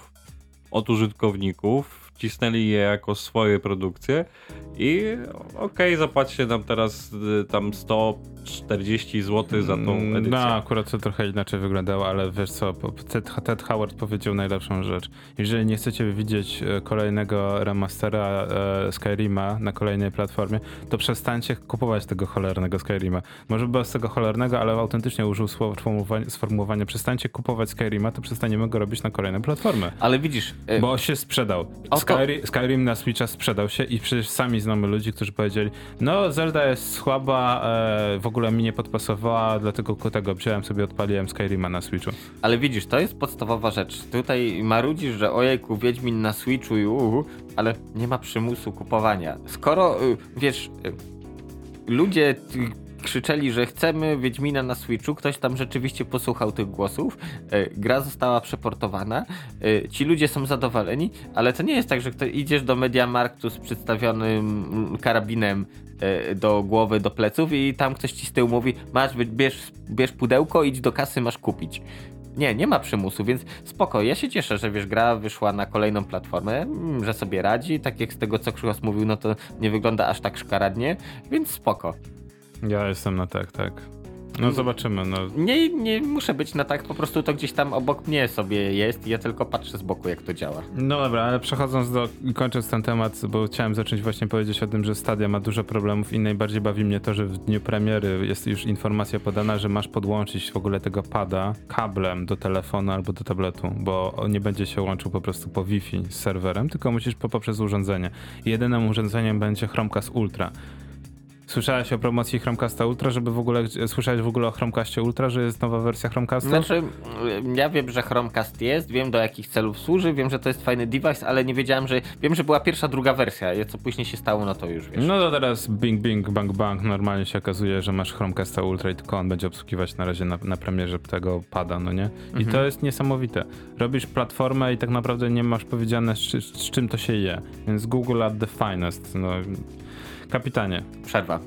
od użytkowników, wcisnęli je jako swoje produkcje i okej, zapłaćcie nam teraz y, tam 140 zł za tą Mm, edycję. No, akurat to trochę inaczej wyglądało, ale wiesz co, Ted, Ted Howard powiedział najlepszą rzecz. Jeżeli nie chcecie widzieć e, kolejnego remastera e, Skyrima na kolejnej platformie, to przestańcie kupować tego cholernego Skyrima. Może bez tego cholernego, ale autentycznie użył sformułowania, sformułowania przestańcie kupować Skyrima, to przestaniemy go robić na kolejne platformy. Ale widzisz, y, Bo się sprzedał. Skyrim, Skyrim na Switcha sprzedał się i przecież sami znamy ludzi, którzy powiedzieli, no Zelda jest słaba, e, w ogóle mi nie podpasowała, dlatego tego wziąłem sobie, odpaliłem Skyrima na Switchu. Ale widzisz, to jest podstawowa rzecz. Tutaj marudzisz, że ojejku, Wiedźmin na Switchu i uhu, ale nie ma przymusu kupowania. Skoro, y, wiesz, y, ludzie y, krzyczeli, że chcemy Wiedźmina na Switchu, ktoś tam rzeczywiście posłuchał tych głosów, y, gra została przeportowana, y, ci ludzie są zadowoleni, ale to nie jest tak, że idziesz do Mediamarktu z przedstawionym mm, karabinem y, do głowy, do pleców i tam ktoś ci z tyłu mówi, masz, bierz, bierz pudełko, idź do kasy, masz kupić. Nie, nie ma przymusu, więc spoko. Ja się cieszę, że wiesz, gra wyszła na kolejną platformę, mm, że sobie radzi. Tak jak z tego, co Krzychos mówił, no to nie wygląda aż tak szkaradnie, więc spoko. Ja jestem na tak, tak. No zobaczymy, no. Nie, nie muszę być na tak, po prostu to gdzieś tam obok mnie sobie jest i ja tylko patrzę z boku, jak to działa. No dobra, ale przechodząc do, kończąc ten temat, bo chciałem zacząć właśnie powiedzieć o tym, że Stadia ma dużo problemów i najbardziej bawi mnie to, że w dniu premiery jest już informacja podana, że masz podłączyć w ogóle tego pada kablem do telefonu albo do tabletu, bo on nie będzie się łączył po prostu po Wi-Fi z serwerem, tylko musisz po, poprzez urządzenie. Jedynym urządzeniem będzie Chromecast Ultra. Słyszałeś o promocji Chromecasta Ultra, żeby w ogóle, słyszałeś w ogóle o Chromecastie Ultra, że jest nowa wersja Chromecasta? Znaczy, ja wiem, że Chromecast jest, wiem do jakich celów służy, wiem, że to jest fajny device, ale nie wiedziałem, że. Wiem, że była pierwsza, druga wersja. i Co później się stało, no to już wiesz. No to teraz bing bing bang bang normalnie się okazuje, że masz Chromecasta Ultra i tylko on będzie obsługiwać na razie na, na premierze tego pada, no nie? I to jest niesamowite. Robisz platformę i tak naprawdę nie masz powiedziane z, z czym to się je. Więc Google at the finest, no kapitanie. Przerwa.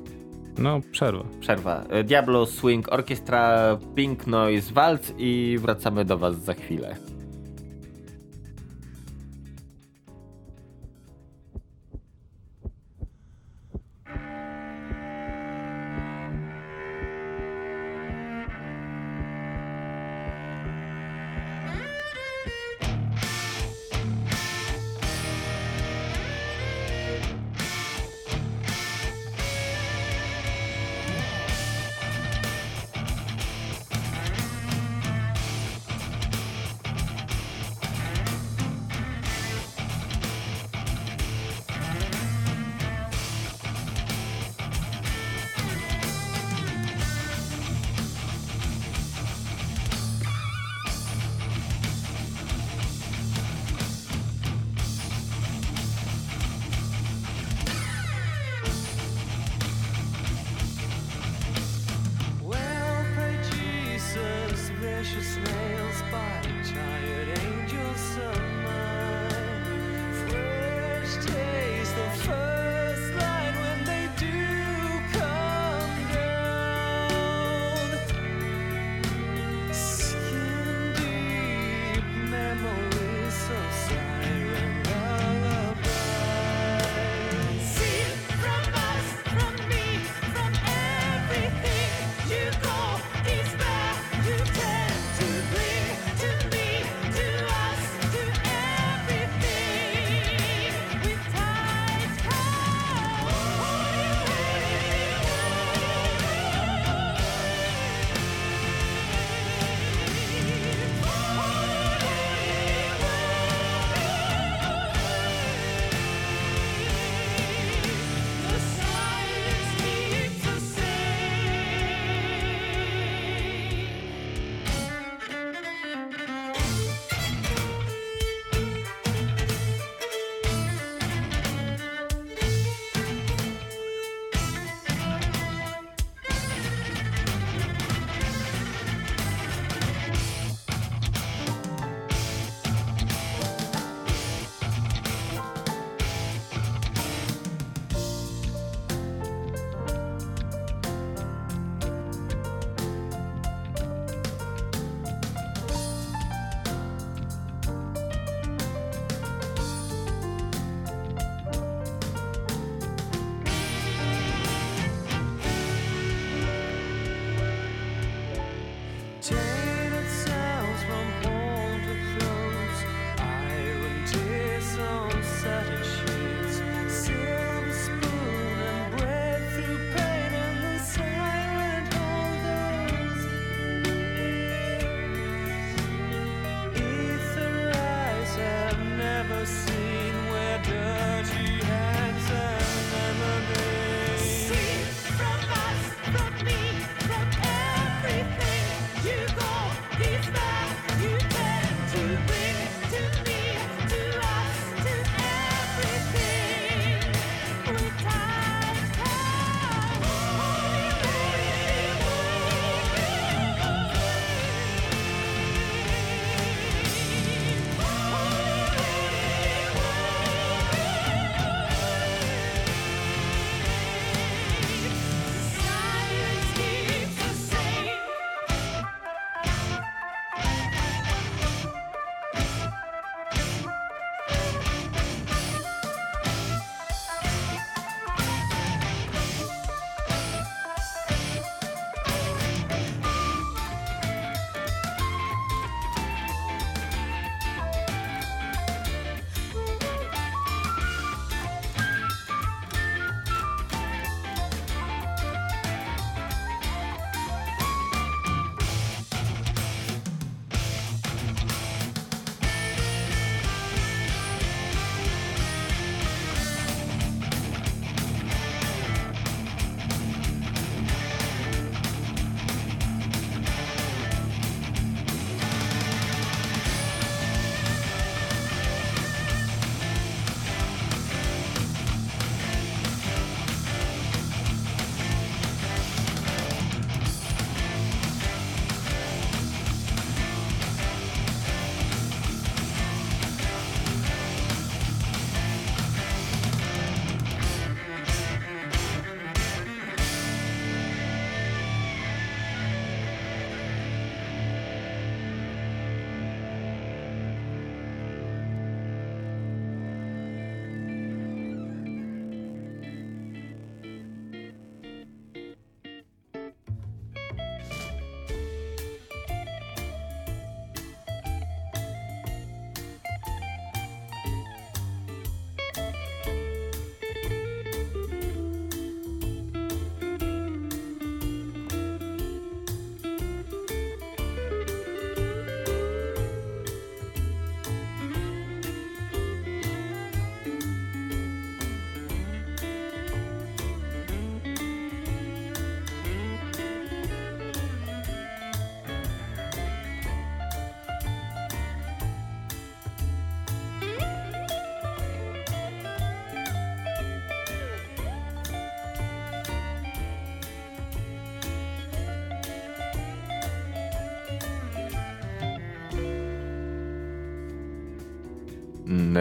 No, przerwa. Przerwa. Diablo Swing Orchestra, Pink Noise Waltz i wracamy do Was za chwilę.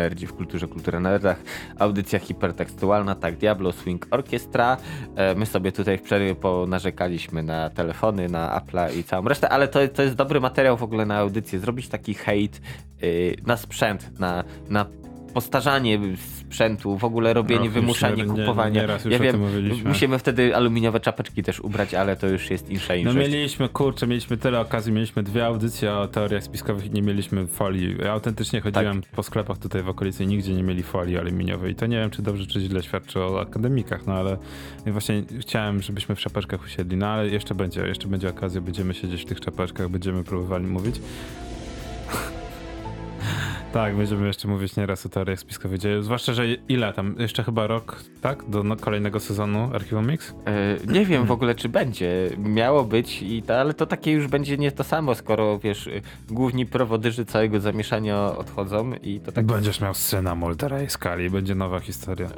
Nerdzi w kulturze, kultura nerdach. Audycja hipertekstualna, tak, Diablo Swing Orchestra. E, My sobie tutaj w przerwie ponarzekaliśmy na telefony, na Apple'a i całą resztę, ale to, to jest dobry materiał w ogóle na audycję. Zrobić taki hejt y, na sprzęt, na, na postarzanie sprzętu, w ogóle robienie, już wymuszanie nie- nie- kupowania. nieraz już ja wiem, musimy wtedy aluminiowe czapeczki też ubrać, ale to już jest insza No inszość. mieliśmy, kurczę, mieliśmy tyle okazji, mieliśmy dwie audycje o teoriach spiskowych i nie mieliśmy folii. Ja autentycznie chodziłem Tak. po sklepach tutaj w okolicy i nigdzie nie mieli folii aluminiowej. I to nie wiem, czy dobrze, czy źle świadczy o akademikach, no ale właśnie chciałem, żebyśmy w czapeczkach usiedli, no ale jeszcze będzie, jeszcze będzie okazja, będziemy siedzieć w tych czapeczkach, będziemy próbowali mówić. Tak, będziemy jeszcze mówić nieraz o teoriach spiskowych dzieje. Zwłaszcza, że ile tam? Jeszcze chyba rok, tak? Do no, kolejnego sezonu Archiwum Mix? E, Nie wiem w ogóle, czy będzie. Miało być, i to, ale to takie już będzie nie to samo, skoro wiesz, główni prowodyży całego zamieszania odchodzą i to tak. Będziesz miał scenę Moldera i Skali, będzie nowa historia.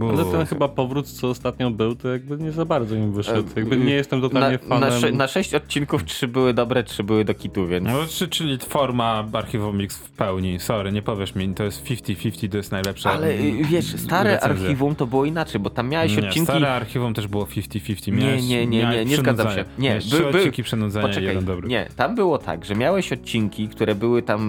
Ale Uuu. ten chyba powrót, co ostatnio był, to jakby nie za bardzo im wyszedł. E, Jakby nie jestem Na, totalnie fanem. na, sze, na sześć odcinków trzy były dobre, trzy były do kitu, więc. No, czy, czyli forma Archiwum Mix w pełni. Sorry, nie powiesz mi, to jest 50-50, to jest najlepsza Ale y, wiesz, stare recenzja. archiwum to było inaczej, bo tam miałeś Nie, odcinki. stare archiwum też było 50-50. Nie, nie, nie, nie, nie zgadzam się. Nie, by- trzy by- odcinki przynudzania i Poczekaj, jeden dobry. nie, tam było tak, że miałeś odcinki, które były tam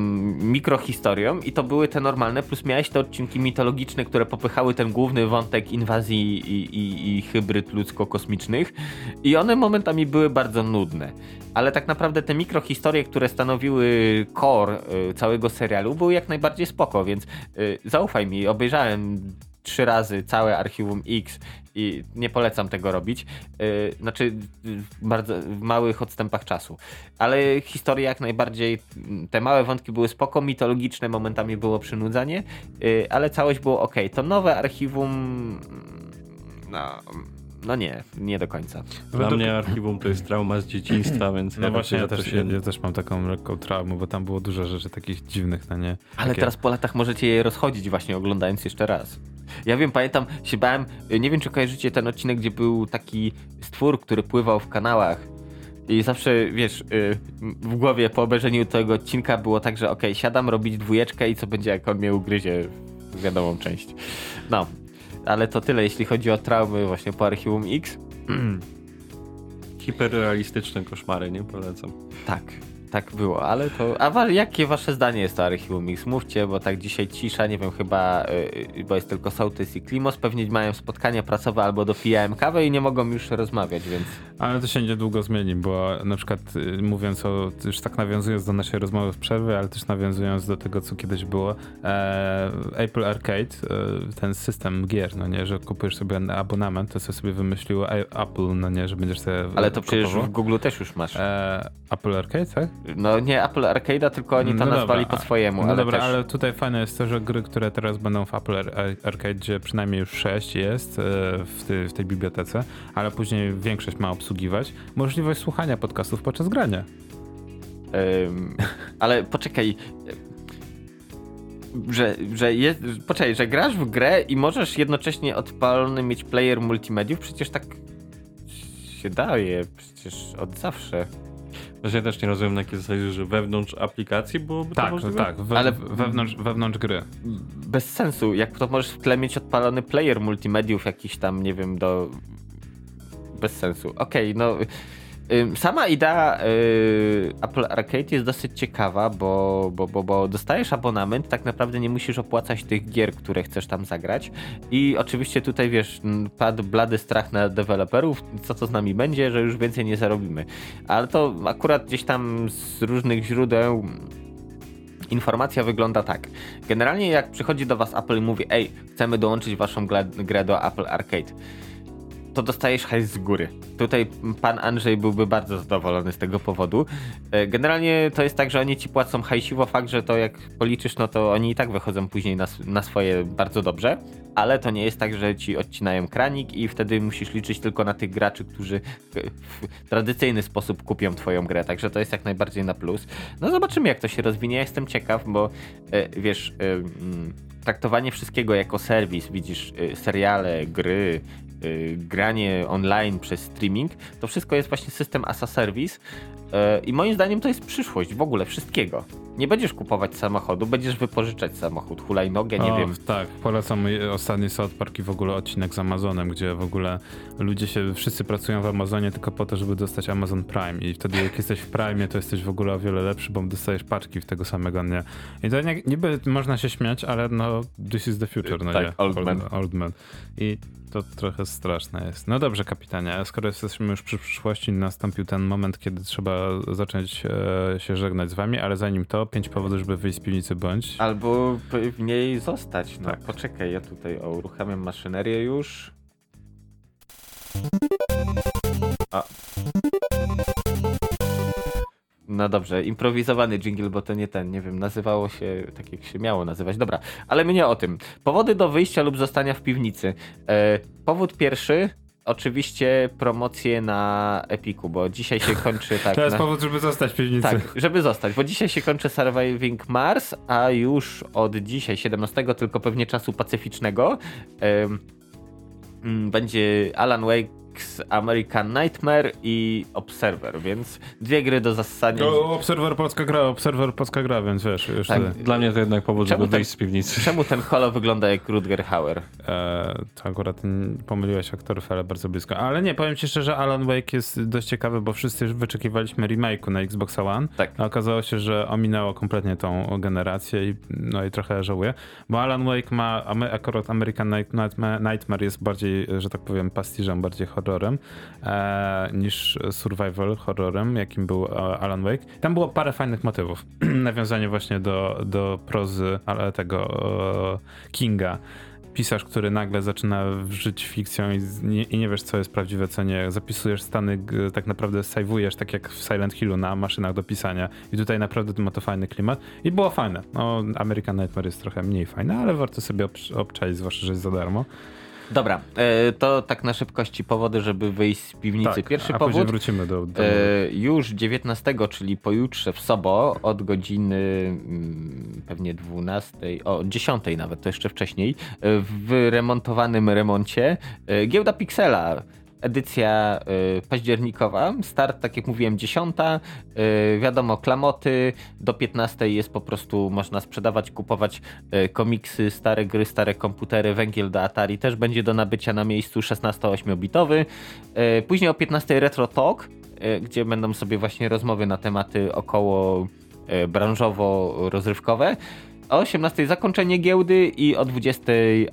mikrohistorią i to były te normalne, plus miałeś te odcinki mitologiczne, które popychały ten główny wątek inwazji i, i, i hybryd ludzko-kosmicznych i one momentami były bardzo nudne. Ale tak naprawdę te mikrohistorie, które stanowiły core y, całego serialu, były jak najbardziej spoko, więc y, zaufaj mi, obejrzałem trzy razy całe Archiwum X i nie polecam tego robić. Y, znaczy w bardzo małych odstępach czasu. Ale historie jak najbardziej, mm, te małe wątki były spoko, mitologiczne, momentami było przynudzanie, ale całość było ok. To nowe Archiwum... mm, No, no nie, nie do końca. Dla Według- mnie archiwum to jest trauma z dzieciństwa, (clears throat) więc No właśnie, ja też, ja, się... ja też mam taką lekką traumę, bo tam było dużo rzeczy takich dziwnych, no nie? Ale Takie- teraz po latach możecie je rozchodzić właśnie oglądając jeszcze raz. Ja wiem, pamiętam, się bałem, y, nie wiem czy kojarzycie ten odcinek, gdzie był taki stwór, który pływał w kanałach. I zawsze, wiesz, y, w głowie po obejrzeniu tego odcinka było tak, że okej, siadam robić dwójeczkę i co będzie, jak on mnie ugryzie w wiadomą część. No, ale to tyle, jeśli chodzi o traumy właśnie po Archiwum X. (clears throat) Hiperrealistyczne koszmary, nie polecam. Tak, tak było, ale to. A jakie wasze zdanie jest o Archiwum Mix? Mówcie, bo tak dzisiaj cisza, nie wiem, chyba, yy, bo jest tylko Sołtys i Klimos, pewnie mają spotkania pracowe albo dopijałem kawę i nie mogą już rozmawiać, więc. Ale to się niedługo zmieni, bo na przykład y, mówiąc o, już tak nawiązując do naszej rozmowy w przerwie, ale też nawiązując do tego, co kiedyś było, e, Apple Arcade, e, ten system gier, no nie, że kupujesz sobie abonament, to co sobie wymyśliło Apple, no nie, że będziesz sobie Ale to przecież w Google też już masz. E, Apple Arcade, tak? No nie Apple Arcade'a, tylko oni to No nazwali dobra, po swojemu, No ale dobra, też. ale tutaj fajne jest to, że gry, które teraz będą w Apple Ar- Ar- Arcade, gdzie przynajmniej już 6 jest e, w, ty, w tej bibliotece, ale później większość ma obsługiwać, możliwość słuchania podcastów podczas grania. Ym, ale poczekaj. Że, że jest. Poczekaj, że grasz w grę i możesz jednocześnie odpalony mieć player multimediów? Przecież tak się daje, przecież od zawsze. Ja też nie rozumiem na jakiej zasadzie, że wewnątrz aplikacji byłoby to Tak, możliwe? tak, we, Ale- wewnątrz, wewnątrz gry. Bez sensu. Jak to możesz w tle mieć odpalony player multimediów jakiś tam, nie wiem, do. Bez sensu. Okej, no. Sama idea y, Apple Arcade jest dosyć ciekawa, bo, bo, bo, bo dostajesz abonament, tak naprawdę nie musisz opłacać tych gier, które chcesz tam zagrać. I oczywiście tutaj wiesz, padł blady strach na deweloperów, co to z nami będzie, że już więcej nie zarobimy. Ale to akurat gdzieś tam z różnych źródeł Informacja wygląda tak. Generalnie jak przychodzi do was Apple i mówi, ej, chcemy dołączyć waszą grę do Apple Arcade, to dostajesz hajs z góry. Tutaj pan Andrzej byłby bardzo zadowolony z tego powodu. E, Generalnie to jest tak, że oni ci płacą hajsiwo, fakt, że to jak policzysz, no to oni i tak wychodzą później na, na swoje bardzo dobrze, ale to nie jest tak, że ci odcinają kranik i wtedy musisz liczyć tylko na tych graczy, którzy w tradycyjny sposób kupią twoją grę, także to jest jak najbardziej na plus. No zobaczymy jak to się rozwinie, ja jestem ciekaw, bo e, wiesz, e, traktowanie wszystkiego jako serwis, widzisz seriale, gry, granie online przez streaming, to wszystko jest właśnie system as a service y, i moim zdaniem to jest przyszłość w ogóle wszystkiego. Nie będziesz kupować samochodu, będziesz wypożyczać samochód, hulajnogę, nie o, wiem. Tak, polecam ostatni South Park i w ogóle odcinek z Amazonem, gdzie w ogóle ludzie się, wszyscy pracują w Amazonie tylko po to, żeby dostać Amazon Prime i wtedy jak jesteś w Prime, to jesteś w ogóle o wiele lepszy, bo dostajesz paczki w tego samego dnia. I to nie, niby można się śmiać, ale no this is the future, no Tak, nie? old man. old man. I to trochę straszne jest. No dobrze, kapitanie, a skoro jesteśmy już przy przyszłości, nastąpił ten moment, kiedy trzeba zacząć e, się żegnać z wami, ale zanim to, pięć powodów, żeby wyjść z piwnicy bądź. Albo w niej zostać. No Tak. poczekaj, ja tutaj o, uruchamiam maszynerię już. A. No dobrze, improwizowany jingle, bo to nie ten, nie wiem, nazywało się tak jak się miało nazywać. Dobra, ale mnie o tym. Powody do wyjścia lub zostania w piwnicy. E, powód pierwszy, oczywiście promocje na Epiku, bo dzisiaj się (laughs) kończy tak. To jest na... powód, żeby zostać w piwnicy. Tak, żeby zostać, bo dzisiaj się kończy Surviving Mars, a już od dzisiaj, 17, tylko pewnie czasu pacyficznego, mm, będzie Alan Wake's American Nightmare i Observer, więc dwie gry do zasania. O, Obserwer Polska gra, Obserwer Polska gra, więc wiesz, już Tak. tutaj, Dla mnie to jednak powód, Czemu żeby tak- wyjść z piwnicy. Czemu ten holo wygląda jak Rutger Hauer? e, to akurat pomyliłeś aktorów, ale bardzo blisko. Ale nie, powiem ci szczerze, Alan Wake jest dość ciekawy, bo wszyscy już wyczekiwaliśmy remake'u na Xbox One, Tak. a okazało się, że ominęło kompletnie tą generację i no i trochę żałuję, bo Alan Wake ma, akurat American Night- Nightmare, Nightmare jest bardziej, że tak powiem, pastiżem, bardziej horror horrorem e, niż survival horrorem, jakim był e, Alan Wake. Tam było parę fajnych motywów. (clears throat) Nawiązanie właśnie do, do prozy ale tego e, Kinga. Pisarz, który nagle zaczyna żyć fikcją i, nie, i nie wiesz, co jest prawdziwe, co nie. Zapisujesz stany, tak naprawdę sejwujesz, tak jak w Silent Hillu na maszynach do pisania. I tutaj naprawdę ma to fajny klimat. I było fajne. No, American Nightmare jest trochę mniej fajne, ale warto sobie obcz- obczaić, zwłaszcza, że jest za darmo. Dobra, e, to tak na szybkości powody, żeby wyjść z piwnicy. Tak, Pierwszy a powód. wrócimy do, do E, już 19, czyli pojutrze w Sobo od godziny mm, pewnie 12, o 10 nawet, to jeszcze wcześniej, w remontowanym remoncie e, giełda Pixela. Edycja e, październikowa, start, tak jak mówiłem, 10. e, wiadomo, klamoty. Do 15 jest po prostu, można sprzedawać, kupować e, komiksy, stare gry, stare komputery. Węgiel do Atari też będzie do nabycia na miejscu 16-8-bitowy. E, Później o 15 Retro Talk, e, gdzie będą sobie właśnie rozmowy na tematy około e, branżowo-rozrywkowe. O 18 zakończenie giełdy i o 20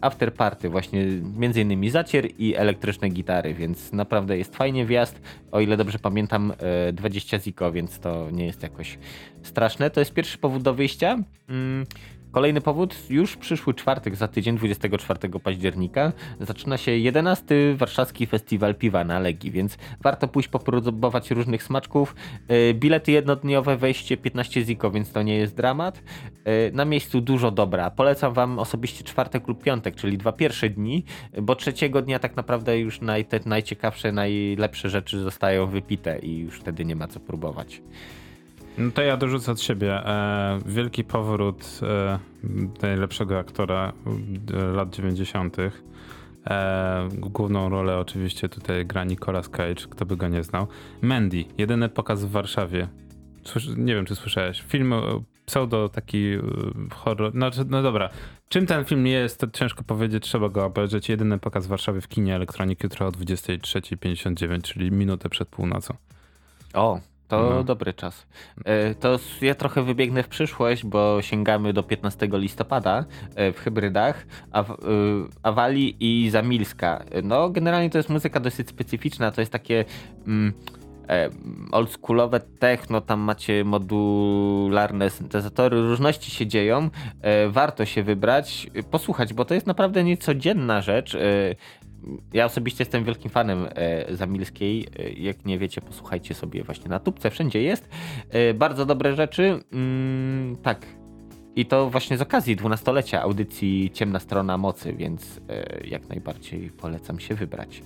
after party, właśnie między innymi zacier i elektryczne gitary, więc naprawdę jest fajnie wjazd. O ile dobrze pamiętam, e, 20 ziko, więc to nie jest jakoś straszne. To jest pierwszy powód do wyjścia. Mm, Kolejny powód, już przyszły czwartek za tydzień, 24 października, zaczyna się 11 Warszawski Festiwal Piwa na Legii, więc warto pójść popróbować różnych smaczków. E, Bilety jednodniowe, wejście 15 ziko, więc to nie jest dramat. E, Na miejscu dużo dobra. Polecam wam osobiście czwartek lub piątek, czyli dwa pierwsze dni, bo trzeciego dnia tak naprawdę już naj, te najciekawsze, najlepsze rzeczy zostają wypite i już wtedy nie ma co próbować. No to ja dorzucę od siebie. E, wielki powrót e, najlepszego aktora e, lat 90. E, główną rolę oczywiście tutaj gra Nicolas Cage, kto by go nie znał. Mandy, jedyny pokaz w Warszawie. Słysz, nie wiem, czy słyszałeś. Film e, pseudo taki e, horror. No, no dobra. Czym ten film jest, to ciężko powiedzieć, trzeba go obejrzeć. Jedyny pokaz w Warszawie w kinie elektroniki jutro o 23.59, czyli minutę przed północą. O, to No. dobry czas. E, To ja trochę wybiegnę w przyszłość, bo sięgamy do 15 listopada e, w hybrydach, Aw, Awali i Zamilska. E, No, generalnie to jest muzyka dosyć specyficzna, to jest takie mm, e, oldschoolowe techno, tam macie modularne syntezatory, różności się dzieją. E, Warto się wybrać, e, posłuchać, bo to jest naprawdę niecodzienna rzecz. Ja osobiście jestem wielkim fanem e, Zamilskiej. E, jak nie wiecie, posłuchajcie sobie właśnie na tubce, wszędzie jest. E, bardzo dobre rzeczy. Mm, tak. I to właśnie z okazji dwunastolecia audycji Ciemna Strona Mocy, więc jak najbardziej polecam się wybrać.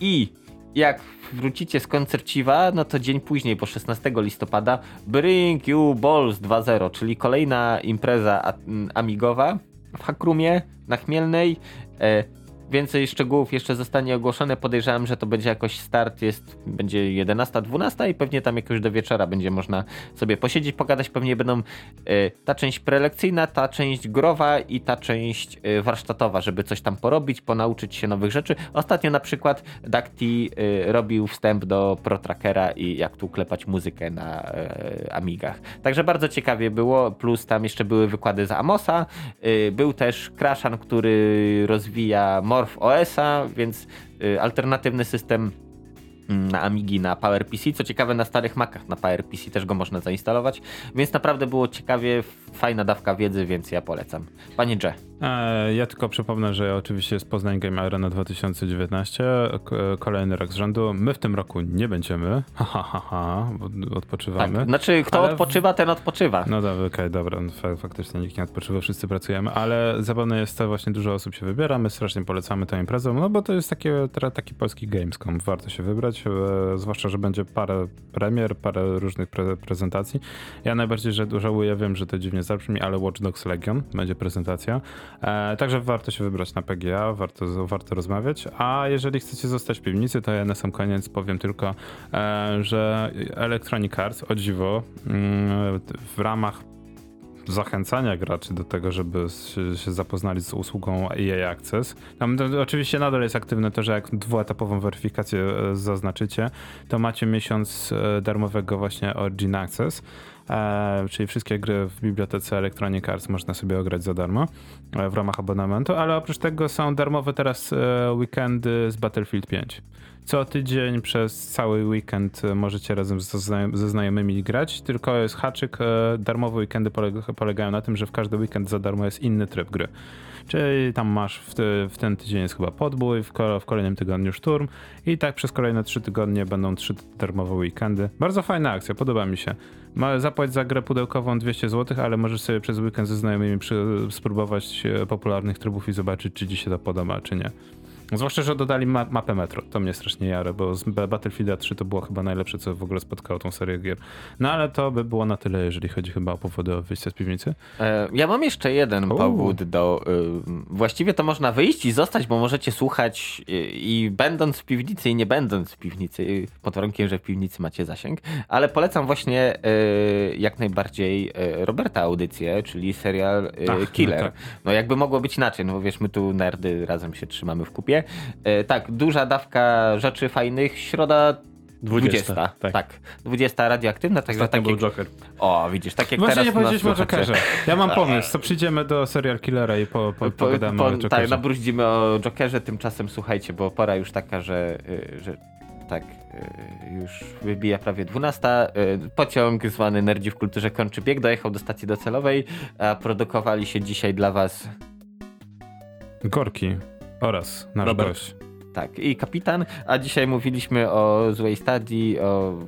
I jak wrócicie z koncerciwa, no to dzień później, bo 16 listopada, Bring You Balls 2.0, czyli kolejna impreza amigowa w Hakrumie na Chmielnej. Więcej szczegółów jeszcze zostanie ogłoszone. Podejrzewam, że to będzie jakoś start, jest, będzie 11, 12 i pewnie tam jakoś do wieczora będzie można sobie posiedzieć, pogadać. Pewnie będą e, ta część prelekcyjna, ta część growa i ta część e, warsztatowa, żeby coś tam porobić, ponauczyć się nowych rzeczy. Ostatnio na przykład Dakti e, robił wstęp do ProTrackera i jak tu klepać muzykę na Amigach. Także bardzo ciekawie było, plus tam jeszcze były wykłady z Amosa. Był też Crashan, który rozwija Morph OS-a, więc y, alternatywny system na Amigi, na PowerPC. Co ciekawe, na starych Macach na PowerPC też go można zainstalować, więc naprawdę było ciekawie, fajna dawka wiedzy, więc ja polecam. Panie Dże, E, Ja tylko przypomnę, że oczywiście jest Poznań Game Arena 2019, k- kolejny rok z rzędu. My w tym roku nie będziemy, (laughs) ha, ha, ha, ha bo tak, odpoczywamy. znaczy kto Ale odpoczywa, ten odpoczywa. No dobra, okej, dobra, no, fa- faktycznie nikt nie odpoczywa, wszyscy pracujemy, ale zabawne jest to, właśnie dużo osób się wybiera, my strasznie polecamy tę imprezę, no bo to jest takie, taki polski Gamescom, warto się wybrać, e, zwłaszcza, że będzie parę premier, parę różnych pre- prezentacji. Ja najbardziej żałuję, wiem, że to dziwnie zabrzmi, ale Watch Dogs Legion będzie prezentacja, e, także warto się wybrać na PGA, warto, warto rozmawiać, a jeżeli chcecie zostać w piwnicy, to ja na sam koniec powiem tylko, e, że Electronic Arts, o dziwo, mm, w ramach zachęcania graczy do tego, żeby się, zapoznali z usługą EA Access. Tam oczywiście nadal jest aktywne to, że jak dwuetapową weryfikację e, zaznaczycie, to macie miesiąc e, darmowego właśnie Origin Access. e, czyli wszystkie gry w bibliotece Electronic Arts można sobie ograć za darmo w ramach abonamentu, ale oprócz tego są darmowe teraz weekendy z Battlefield 5. Co tydzień przez cały weekend e, możecie razem ze, znajom- ze znajomymi grać, tylko jest haczyk, e, darmowe weekendy poleg- polegają na tym, że w każdy weekend za darmo jest inny tryb gry. Czyli tam masz w, w ten tydzień jest chyba podbój, w, w kolejnym tygodniu szturm i tak przez kolejne trzy tygodnie będą trzy darmowe weekendy. Bardzo fajna akcja, podoba mi się. Ma, zapłać za grę pudełkową 200 zł, ale możesz sobie przez weekend ze znajomymi spróbować e, popularnych trybów i zobaczyć, czy ci się to podoba, czy nie. Zwłaszcza, że dodali ma mapę Metro. To mnie strasznie jara, bo z B- Battlefielda 3 to było chyba najlepsze, co w ogóle spotkało tą serię gier. No ale to by było na tyle, jeżeli chodzi chyba o powody o wyjście z piwnicy. E, Ja mam jeszcze jeden U. powód do. y, Właściwie to można wyjść i zostać, bo możecie słuchać y, i będąc w piwnicy i nie będąc w piwnicy, y, pod warunkiem, że w piwnicy macie zasięg. Ale polecam właśnie y, jak najbardziej y, Roberta audycję, czyli serial y, Ach, no Killer. tak. No jakby mogło być inaczej, no bo wiesz, my tu nerdy razem się trzymamy w kupie. E, Tak, duża dawka rzeczy fajnych. Środa 20. 20, tak. tak. 20 radioaktywna, także Ostatnio tak był jak, Joker. O, widzisz, tak jak Właśnie teraz nie powiedzieliśmy o. Jokerze. Ja mam pomysł, to przyjdziemy do serial Killera i po, po, Po- pogadamy po- o Jokerze. Tak, nabruździmy o Jokerze, tymczasem słuchajcie, bo pora już taka, że, y, że tak, y, już wybija prawie 12. y, Pociąg zwany Nerdzi w kulturze kończy bieg, dojechał do stacji docelowej, a produkowali się dzisiaj dla was Gorki oraz nasz Robert. gość. tak i kapitan, a dzisiaj mówiliśmy o złej stadii, o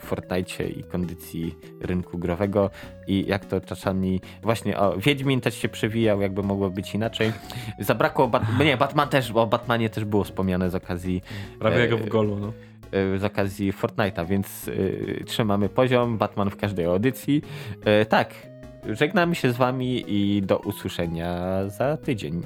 Fortnite i kondycji rynku growego i jak to czasami właśnie o Wiedźmin też się przewijał, jakby mogło być inaczej. Zabrakło, Bat- nie, Batman też, bo o Batmanie też było wspomniane z okazji Prawie e, w golu, no. e, z okazji Fortnite'a, więc e, trzymamy poziom, Batman w każdej audycji. E, tak, żegnamy się z wami i do usłyszenia za tydzień.